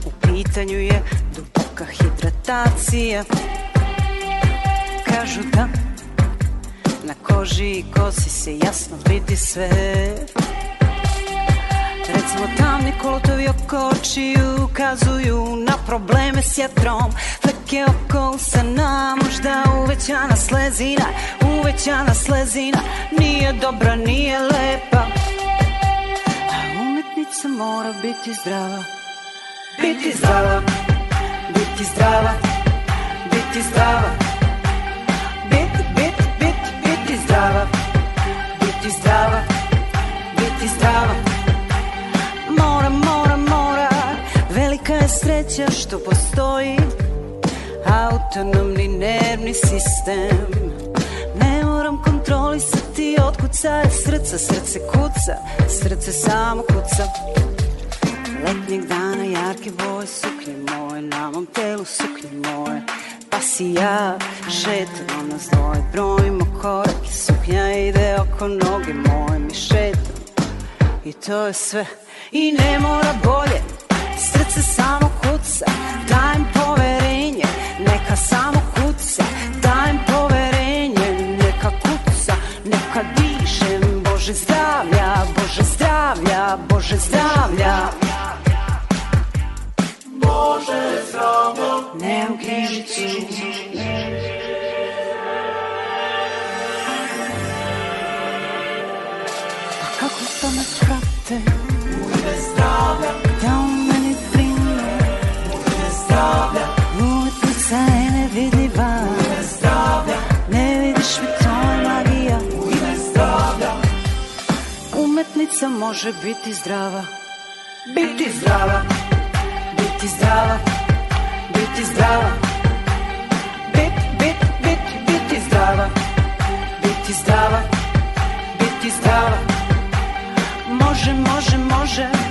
u pitanju je duboka hidratacija. Kažu da na koži i kosi se jasno vidi sve Recimo tamni kolotovi oko očiju ukazuju na probleme s jetrom Fleke oko usana, možda uvećana slezina Uvećana slezina, nije dobra, nije lepa. A umetnica mora biti zdrava Biti zdrava, biti zdrava, biti zdrava. Biti, biti, biti, biti zdrava Biti zdrava, biti zdrava Mora, mora, mora. Velika je sreća što postoji Autonomni nervni sistem. Ne moram kontrolisati otkuca je srca Srce kuca, srce samo kuca. Letnjeg dana jarke boje suknje moje Na mom telu suknje moje. Pa si ja šetamo nas dvoje Brojimo korak i suknja ide oko noge moje Mi šetamo i to je sve i ne mora bolje. Srce samo kuca, dajem poverenje Neka samo kuca, dajem poverenje Neka kuca, neka dišem. Bože zdravlja, Bože zdravlja, Bože zdravlja. Bože zdravlja. Ne u križicu Umetnica može biti zdrava. Biti zdrava. Biti zdrava. Biti zdrava. Bit, bit, bit, biti zdrava. Biti zdrava. Biti zdrava. Može, može, može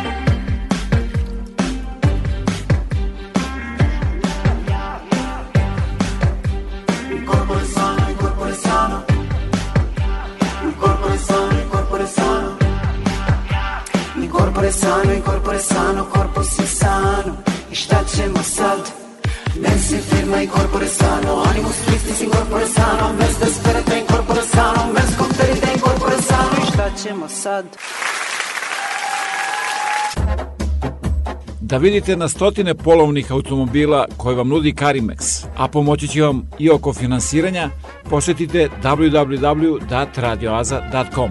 Corpore sano, il corpore sano, corpo si sano I šta ćemo sad? Men si firma in corpore sano Animus tristis in corpore sano Mes desperate in corpore sano Mes conterite in corpore sano I šta ćemo sad? Da vidite na stotine polovnih automobila koje vam nudi Carimex, a pomoći će vam i oko finansiranja, posetite www.radioaza.com.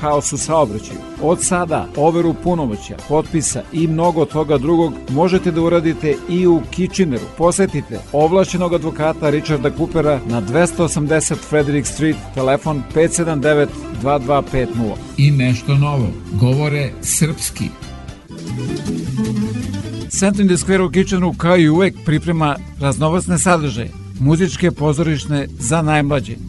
haos u saobraćaju. Od sada overu punomoća, potpisa i mnogo toga drugog možete da uradite i u Kitcheneru. Posetite ovlašćenog advokata Richarda Coopera na 280 Frederick Street, telefon 579 2250. I nešto novo, govore srpski. The Square u Kitcheneru kao i uvek priprema raznovacne sadržaje muzičke pozorišne za najmlađe.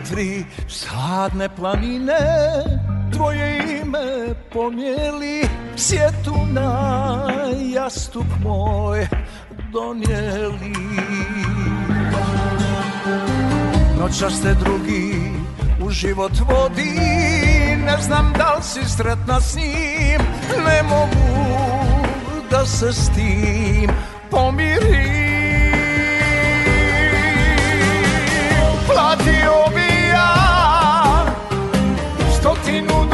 vjetri sadne planine Tvoje ime pomijeli Sjetu na jastuk moj donijeli. Noća ste drugi u život vodi Ne znam da li si sretna s njim Ne mogu da se s tim pomirim. Platio bi ja stotinu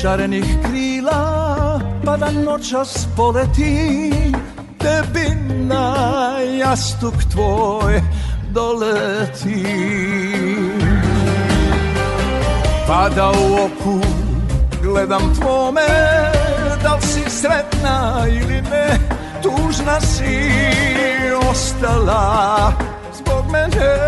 šarenih krila Pa da noćas poleti. Tebi na jastuk tvoj doleti. Pa da u oku gledam tvome Da li si sretna ili ne Tužna si ostala zbog mene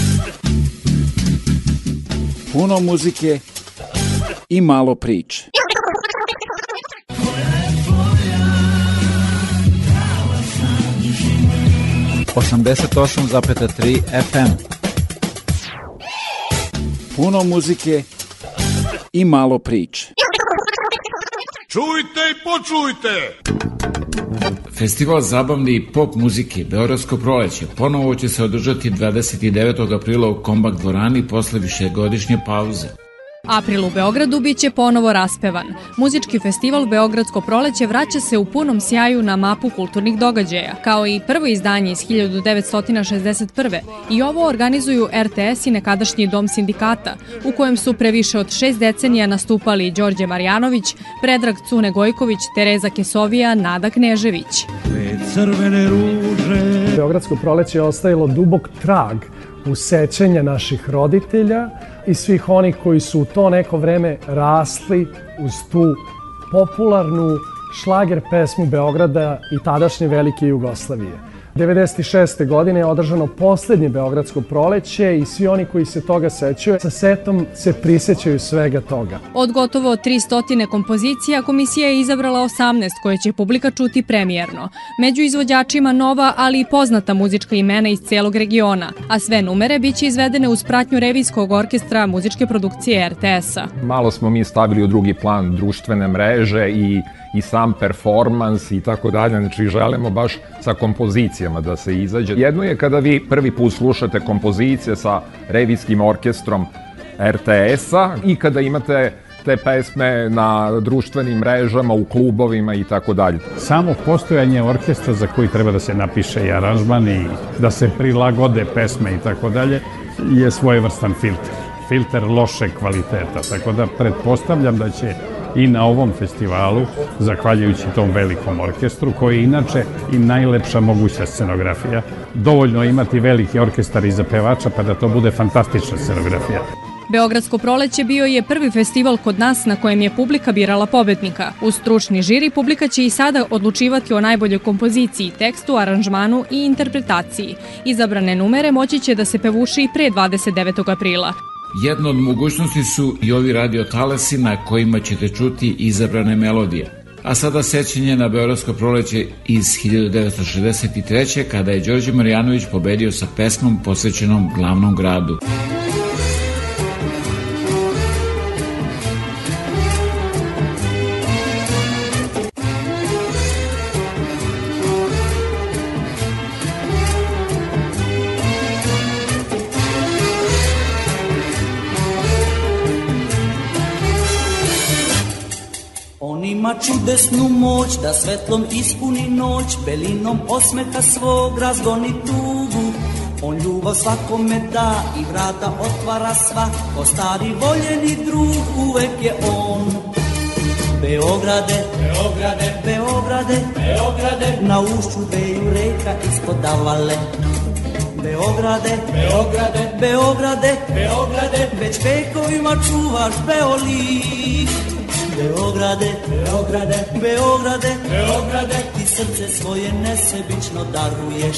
puno muzike i malo priče. Osamdeset osam FM. Puno muzike i malo priče. Čujte i počujte! Festival zabavne i pop muzike Beogradsko proleće ponovo će se održati 29. aprila u Kombak dvorani posle višegodišnje pauze. April u Beogradu biće ponovo raspevan. Muzički festival Beogradsko proleće vraća se u punom sjaju na mapu kulturnih događaja, kao i prvo izdanje iz 1961. I ovo organizuju RTS i nekadašnji dom sindikata, u kojem su pre više od šest decenija nastupali Đorđe Marjanović, Predrag Cune Gojković, Tereza Kesovija, Nada Knežević. Crvene ruže. Beogradsko proleće je ostavilo dubok trag u sećanje naših roditelja i svih onih koji su u to neko vreme rasli uz tu popularnu šlager pesmu Beograda i tadašnje velike Jugoslavije. 96. godine je održano poslednje Beogradsko proleće i svi oni koji se toga sećaju sa setom se prisećaju svega toga. Od gotovo 300 kompozicija komisija je izabrala 18 koje će publika čuti premijerno. Među izvođačima nova, ali i poznata muzička imena iz celog regiona, a sve numere biće izvedene uz pratnju revijskog orkestra muzičke produkcije RTS-a. Malo smo mi stavili u drugi plan društvene mreže i i sam performans i tako dalje, znači želimo baš sa kompozicijama da se izađe. Jedno je kada vi prvi put slušate kompozicije sa revijskim orkestrom RTS-a i kada imate te pesme na društvenim mrežama, u klubovima i tako dalje. Samo postojanje orkestra za koji treba da se napiše i aranžman i da se prilagode pesme i tako dalje je svojevrstan filter. Filter loše kvaliteta, tako da pretpostavljam da će i na ovom festivalu, zahvaljujući tom velikom orkestru, koji je inače i najlepša moguća scenografija. Dovoljno imati veliki orkestar iza pevača pa da to bude fantastična scenografija. Beogradsko proleće bio je prvi festival kod nas na kojem je publika birala pobednika. U stručni žiri publika će i sada odlučivati o najboljoj kompoziciji, tekstu, aranžmanu i interpretaciji. Izabrane numere moći će da se pevuši i pre 29. aprila. Jedna od mogućnosti su i ovi radiotalasi na kojima ćete čuti izabrane melodije. A sada sećanje na Beogradsko proleće iz 1963. kada je Đorđe Marjanović pobedio sa pesmom posvećenom glavnom gradu. Čudesnu moć da svetlom ispuni noć Belinom osmeka svog razgoni tugu. On ljubav svakome da i vrata otvara sva Ko stari voljeni drug uvek je on. Beograde, Beograde, Beograde, Beograde. Na ušću beju reka ispod davale. Beograde, Beograde, Beograde, Beograde. Već vekovima čuvaš Beolik Beograde, Beograde, Beograde, Beograde, ti srce svoje nesebično daruješ.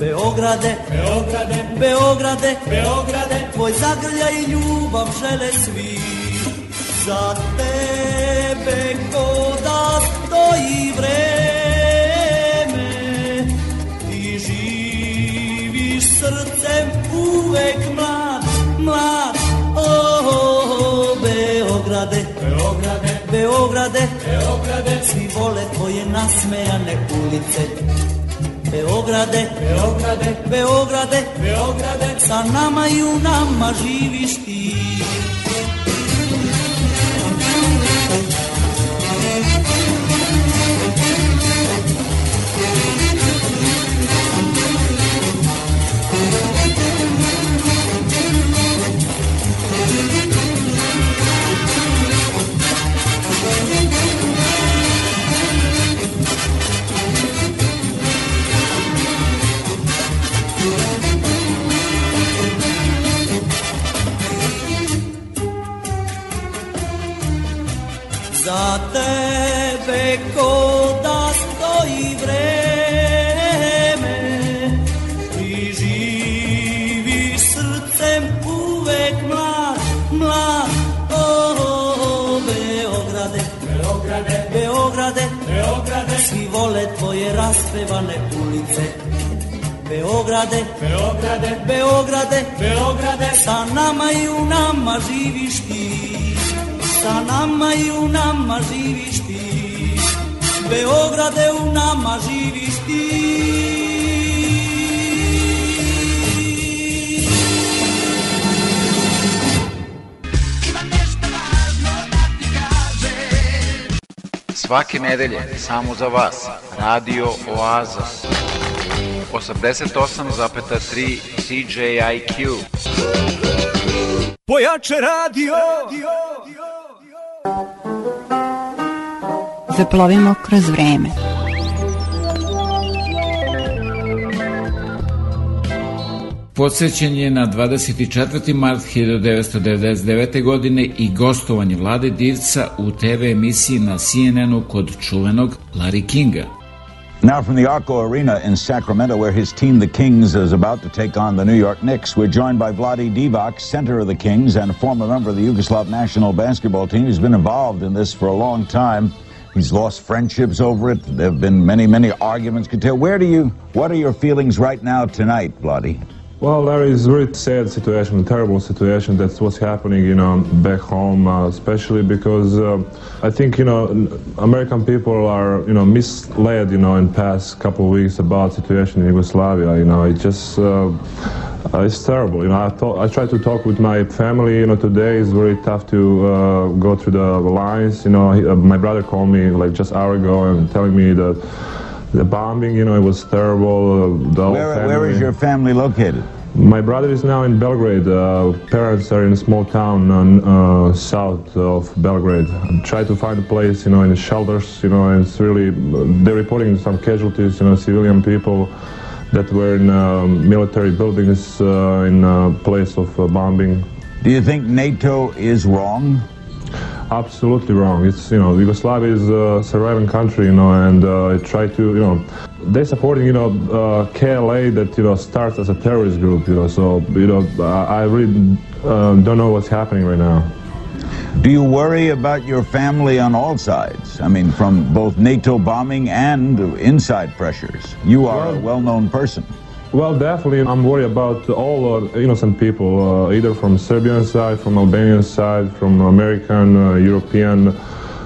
Beograde, Beograde, Beograde, Beograde, tvoj zagrlja i ljubav žele svi. Za tebe ko da stoji vreme, ti živiš srcem uvek mlad, mlad, Beograde, Beograde, svi vole tvoje nasmejane ulice. Beograde, Beograde, Beograde, Beograde, sa nama i u nama živiš ti. Za tebe ko da stoji vreme Ti živi srcem uvek mlad, mlad. O, oh, Beograde, Beograde, Beograde, Beograde. Svi vole tvoje raspevane ulice. Beograde, Beograde, Beograde, Beograde. Sa nama i u nama živiš ti Sa nama i u nama živiš ti Beograde u nama živiš ti Svake nedelje, samo za vas, Radio Oaza. 88,3 CJIQ. Pojače radio Zaplovimo kroz vreme. Podsećen je na 24. mart 1999. godine i gostovanje Vlade Divca u TV emisiji na CNN-u kod čuvenog Larry Kinga. Now from the Arco Arena in Sacramento, where his team, the Kings, is about to take on the New York Knicks, we're joined by Vladi Divac, center of the Kings and a former member of the Yugoslav national basketball team. He's been involved in this for a long time. He's lost friendships over it. There have been many, many arguments. Could tell. Where do you? What are your feelings right now tonight, Bloody? Well, Larry, it's a very sad situation, a terrible situation. That's what's happening, you know, back home, uh, especially because uh, I think, you know, American people are, you know, misled, you know, in past couple of weeks about situation in Yugoslavia. You know, it just, uh, uh, it's terrible. You know, I, thought, I tried to talk with my family, you know, today. It's very tough to uh, go through the lines. You know, he, uh, my brother called me like just hour ago and telling me that the bombing, you know, it was terrible. Uh, Where, where is your family located? My brother is now in Belgrade. Uh, parents are in a small town on, uh, south of Belgrade. I try to find a place, you know, in the shelters, you know, and it's really, they're reporting some casualties, you know, civilian people that were in um, military buildings uh, in a place of uh, bombing. Do you think NATO is wrong? Absolutely wrong. It's you know Yugoslavia is a surviving country, you know, and uh, I try to you know they're supporting you know uh, KLA that you know starts as a terrorist group, you know. So you know I I really uh, don't know what's happening right now. Do you worry about your family on all sides? I mean, from both NATO bombing and inside pressures. You are a well-known person. Well, definitely, I'm worried about all uh, innocent people, uh, either from Serbian side, from Albanian side, from American, uh, European,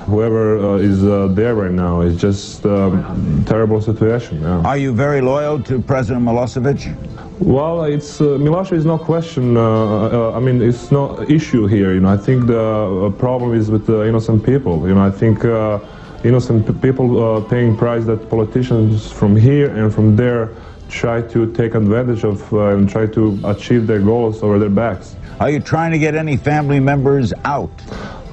whoever uh, is uh, there right now. It's just um, terrible situation. Yeah. Are you very loyal to President Milosevic? Well, it's uh, is no question. Uh, uh, I mean, it's no issue here. You know, I think the uh, problem is with the innocent people. You know, I think uh, innocent p- people uh, paying price that politicians from here and from there try to take advantage of uh, and try to achieve their goals over their backs. Are you trying to get any family members out?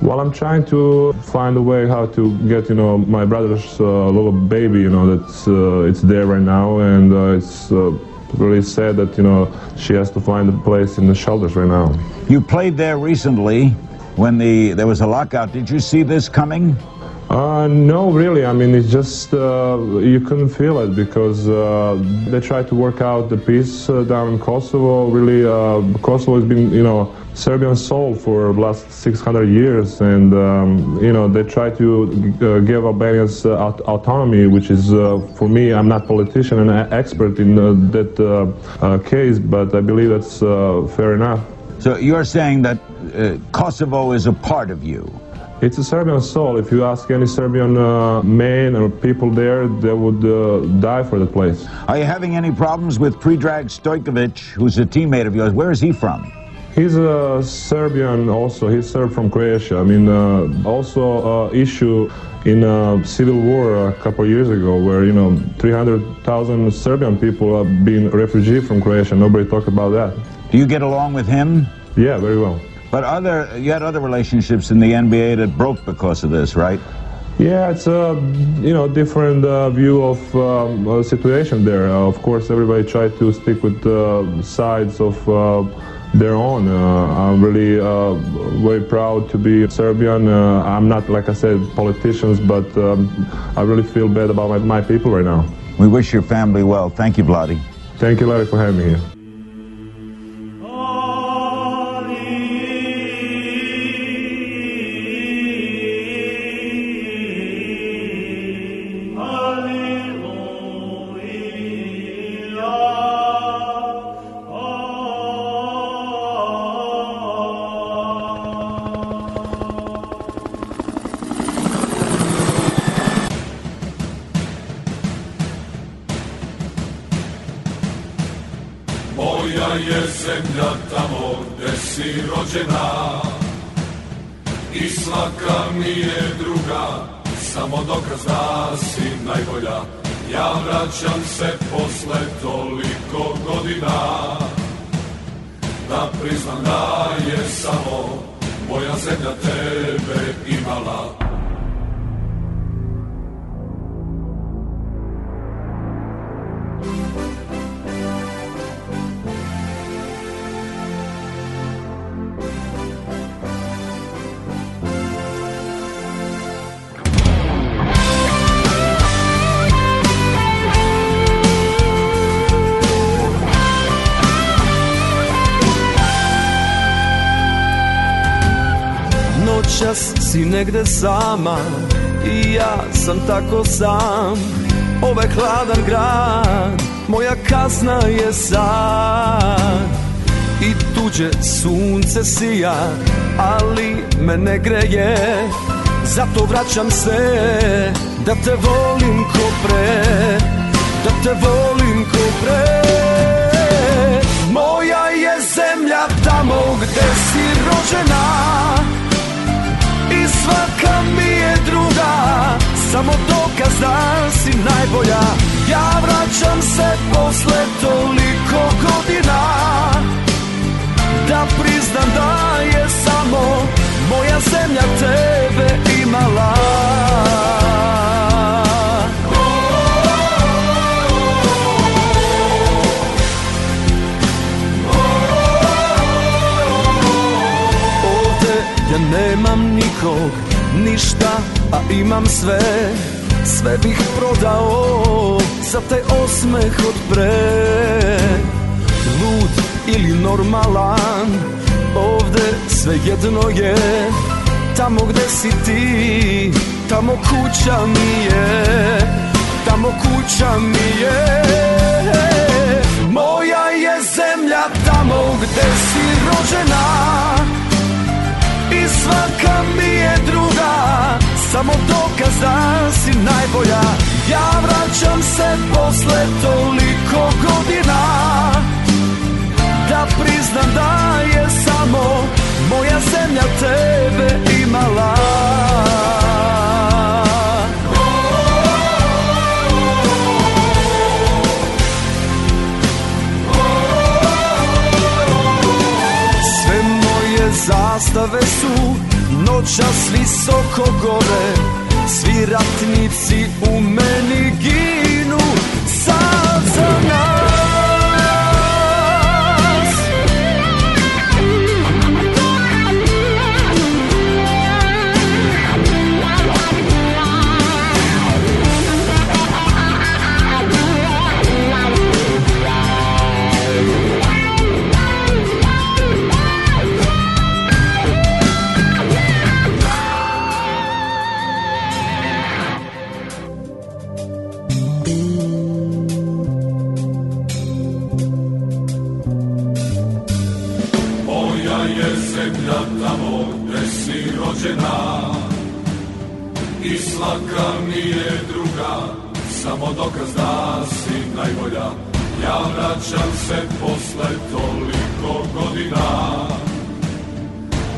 Well, I'm trying to find a way how to get, you know, my brother's uh, little baby, you know, that's uh, it's there right now, and uh, it's uh, really sad that, you know, she has to find a place in the shelters right now. You played there recently when the there was a lockout. Did you see this coming? Uh, no, really. I mean, it's just uh, you couldn't feel it because uh, they tried to work out the peace uh, down in Kosovo. Really, uh, Kosovo has been, you know, Serbian soul for the last 600 years, and um, you know they try to uh, give Albanians aut- autonomy, which is, for me, I'm not politician and a- expert in that case, but I believe that's fair enough. So you're saying that Kosovo is a part of you. It's a Serbian soul. If you ask any Serbian uh, man or people there, they would uh, die for the place. Are you having any problems with Predrag Stojkovic, who's a teammate of yours? Where is he from? He's a Serbian also. He's Serb from Croatia. I mean, uh, also uh, issue in a civil war a couple of years ago where, you know, 300,000 Serbian people have been refugee from Croatia. Nobody talked about that. Do you get along with him? Yeah, very well. But other, you had other relationships in the NBA that broke because of this, right? Yeah, it's a you know different uh, view of um, uh, situation there. Uh, of course, everybody tried to stick with uh, sides of uh, their own. Uh, I'm really uh, very proud to be Serbian. Uh, I'm not, like I said, politicians, but um, I really feel bad about my, my people right now. We wish your family well. Thank you, Vladi. Thank you, Larry, for having me here. Sama I ja sam tako sam. Ovaj hladan grad Moja kazna je sad. I tuđe sunce sija Ali me ne greje. Zato vraćam se Da te volim ko pre Da te volim ko pre. Moja je zemlja tamo gde si rođena i druga Samo dokaz da si najbolja. Ja vraćam se posle toliko godina. Da priznam da je samo Moja zemlja tebe imala. Ovde ja nemam nikog, ništa, a imam sve Sve bih prodao za taj osmeh od pre. Lud ili normalan, ovde sve jedno je. Tamo gde si ti, tamo kuća mi je. Tamo kuća mi je Samo dokaz da si najbolja. Ja vraćam se posle toliko godina. Da priznam da je samo Moja zemlja tebe imala. Sve moje zastave noćas visoko gore Svi ratnici u meni ginu Dokaz da si najbolja. Ja vraćam se posle toliko godina.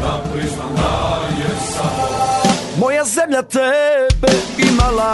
Da priznam da je samo Moja zemlja tebe imala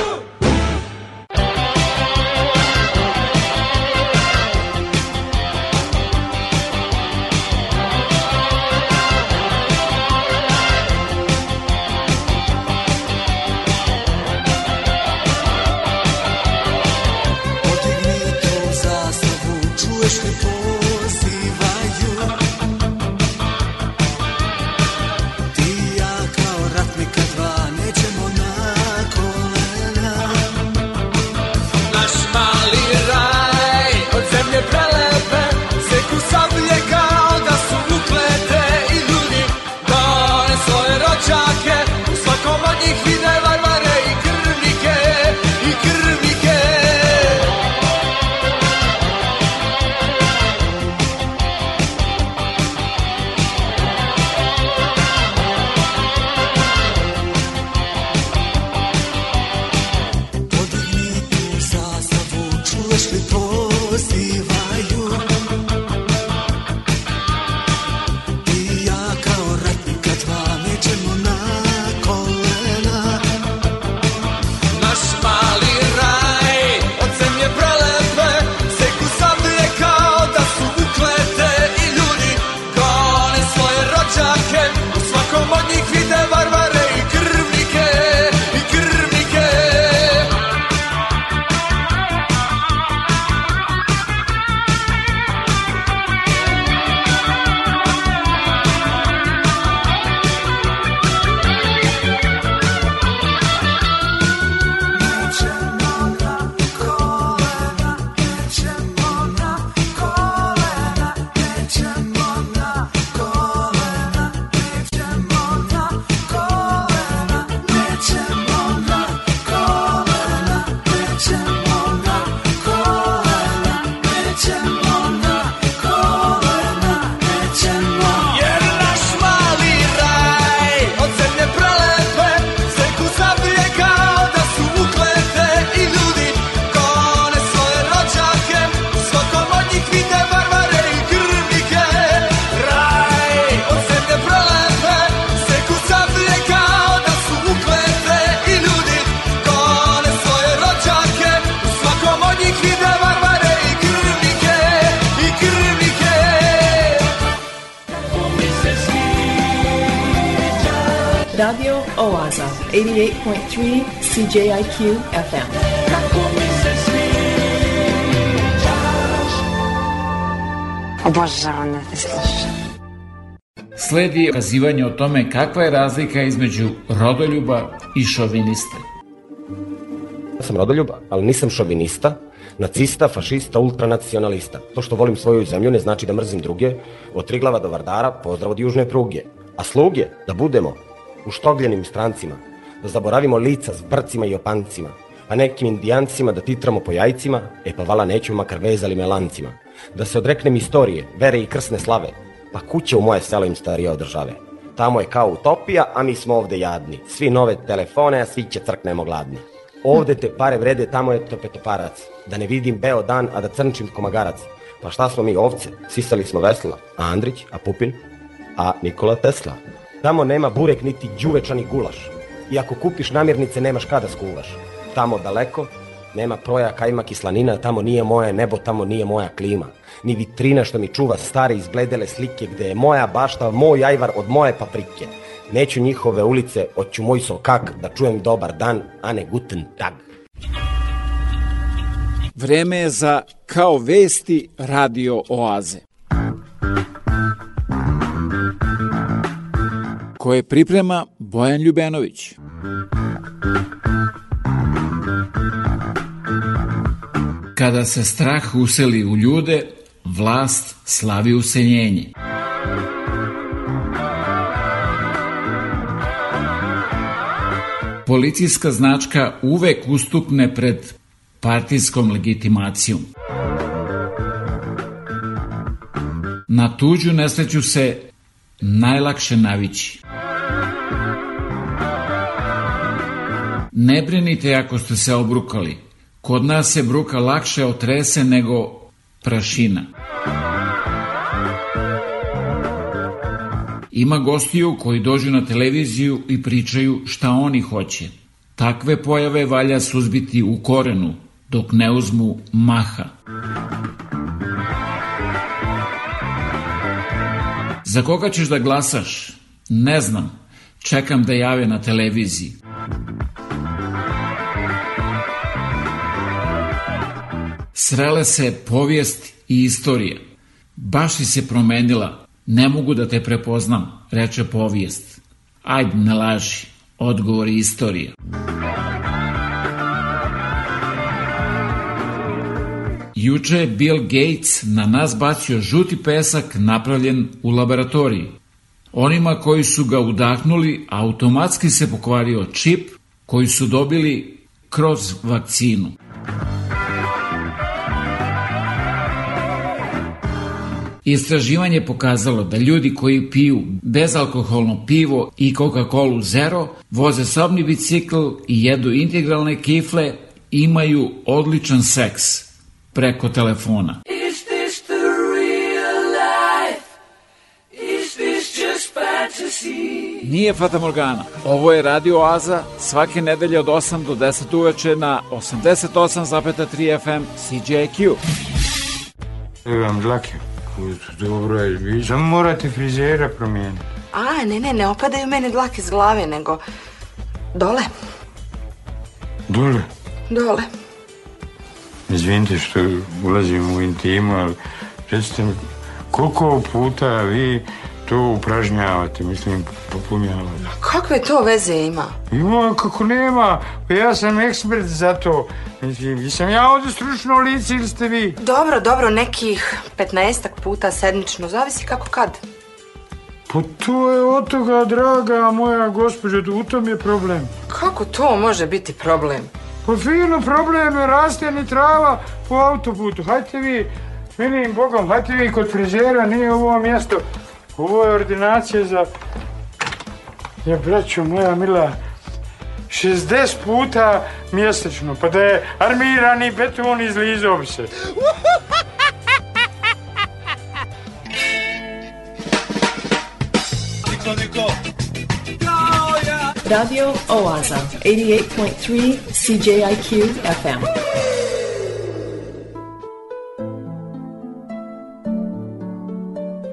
88.3 CJIQ FM. Obožavam da te slušam. Sledi kazivanje o tome kakva je razlika između rodoljuba i šoviniste. Ja sam rodoljuba, ali nisam šovinista, nacista, fašista, ultranacionalista. To što volim svoju zemlju ne znači da mrzim druge. Od Triglava do Vardara, pozdrav od južne pruge. A sluge, da budemo uštogljenim strancima, da zaboravimo lica s brcima i opancima, a nekim indijancima da titramo po jajcima, e pa vala neću makar vezali me lancima. Da se odreknem istorije, vere i krsne slave, pa kuće u moje selo im starije od države. Tamo je kao utopija, a mi smo ovde jadni. Svi nove telefone, a svi će crknemo gladni. Ovde te pare vrede, tamo je to petoparac. Da ne vidim beo dan, a da crnčim komagarac. Pa šta smo mi ovce? Sisali smo vesla. A Andrić, a Pupin, a Nikola Tesla. Tamo nema burek niti đuvečani gulaš. I ako kupiš namirnice, nemaš kada skuvaš. Tamo daleko, nema proja kajma kislanina, tamo nije moje nebo, tamo nije moja klima. Ni vitrina što mi čuva stare izbledele slike gde je moja bašta, moj ajvar od moje paprike. Neću njihove ulice, hoću moj sokak da čujem dobar dan, a ne guten tag. Vreme je za Kao vesti radio oaze. koje priprema Bojan Ljubenović. Kada se strah useli u ljude, vlast slavi useljenje. Policijska značka uvek ustupne pred partijskom legitimacijom. Na tuđu nesreću se najlakše navići. Ne brinite ako ste se obrukali. Kod nas se bruka lakše otrese nego prašina. Ima gostiju koji dođu na televiziju i pričaju šta oni hoće. Takve pojave valja suzbiti u korenu, dok ne uzmu maha. Za koga ćeš da glasaš? Ne znam. Čekam da jave na televiziji. Srele se povijest i istorija. Baš si se promenila. Ne mogu da te prepoznam, reče povijest. Ajde, ne laži. Odgovor je istorija. Juče je Bill Gates na nas bacio žuti pesak napravljen u laboratoriji. Onima koji su ga udahnuli, automatski se pokvario čip koji su dobili kroz vakcinu. Istraživanje pokazalo da ljudi koji piju bezalkoholno pivo i Coca-Cola Zero, voze sobni bicikl i jedu integralne kifle, imaju odličan seks preko telefona. Is this the real life? Is this just fantasy? Nije Fata Morgana. Ovo je Radio Oaza svake nedelje od 8 do 10 uveče na 88,3 FM CJQ. Imam dlake. Dobro je, vi samo morate frizera promijeniti. A, ne, ne, ne opadaju mene dlake s glave, nego dole, Dole. dole. Izvinite što ulazim u intimu, ali recite mi, koliko puta vi to upražnjavate, mislim, popunjavate? Kakve to veze ima? Ima, kako nema, pa ja sam ekspert za to. Mislim, jesam ja ovdje stručno lice ili ste vi? Dobro, dobro, nekih 15 puta sedmično, zavisi kako kad. Pa to je od toga, draga moja gospođo, u tom je problem. Kako to može biti problem? Pa fino problem je raste ni trava po autoputu. Hajte vi, milim Bogom, hajte vi kod frizera, nije ovo mjesto. Ovo je ordinacija za... Ja, braćo moja mila, 60 puta mjesečno, pa da je armirani beton izlizao bi se. Radio Oaza, 88.3 CJIQ FM.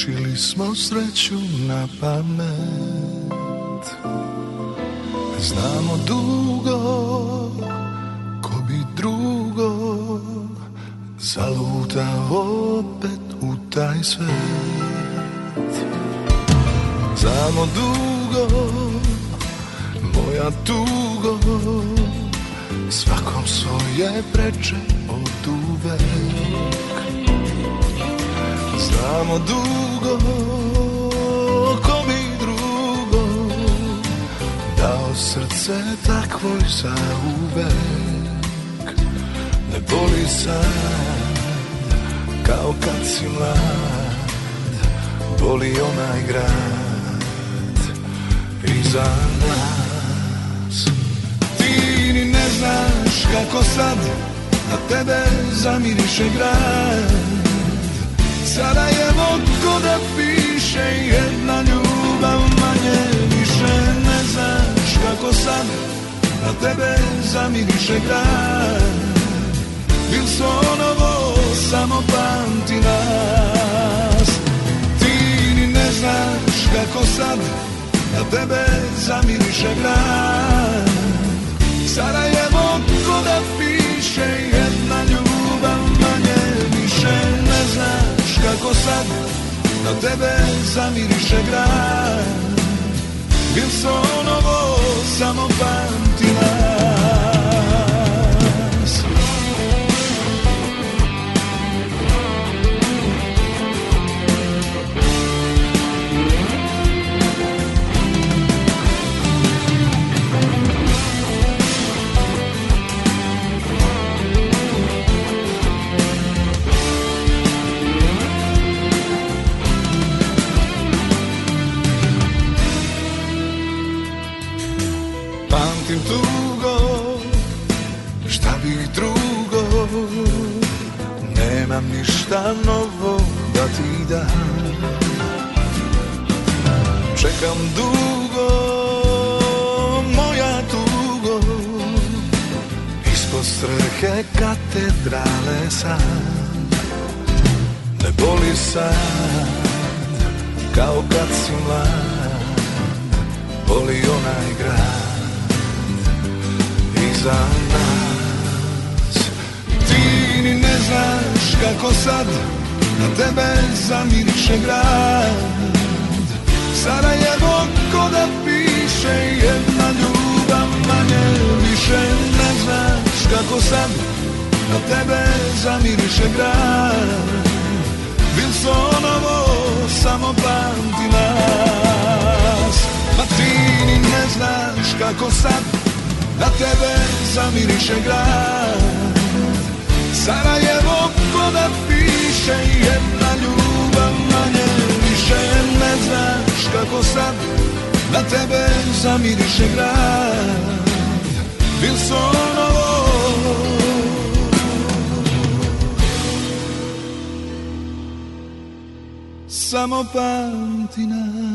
Učili smo sreću na pamet. Znamo dugo, ko bi drugo, zalutao opet u taj svet. Znamo dugo, moja tugo, Svakom svoje preče od uvek Znamo dugo ko mi drugo Dao srce takvoj za uvek Ne boli sad kao kad si mlad Boli onaj grad iza nas. Ti ni ne znaš kako sad na tebe zamiriše grad Sarajevo ko da piše jedna ljubav manje više Ne znaš kako sad na tebe zamiriše grad Wilsonovo samo pamti nas? Ti ni ne znaš kako sad na tebe zamiriše grad Sarajevo ko da piše kako sad na tebe zamiriše grad. Wilsonovo samo pamti Nemam ništa novo da ti dam. Čekam dugo, moja tugo Ispod strehe katedrale sam. Ne boli sad, kao kad si mlad Boli onaj grad iza nas Ti ni ne znaš kako sad na tebe zamiriše grad. Sarajevo ko da piše jedna ljubav manje više Ne znaš kako sad na tebe zamiriše grad. Wilsonovo samo pamti nas. Ma ti ni ne znaš kako sad na tebe zamiriše grad Sarajevo ko da piše jedna ljubav manje više Ne znaš kako sad na tebe zamiriše grad. Wilsonovo. Samo pamti nas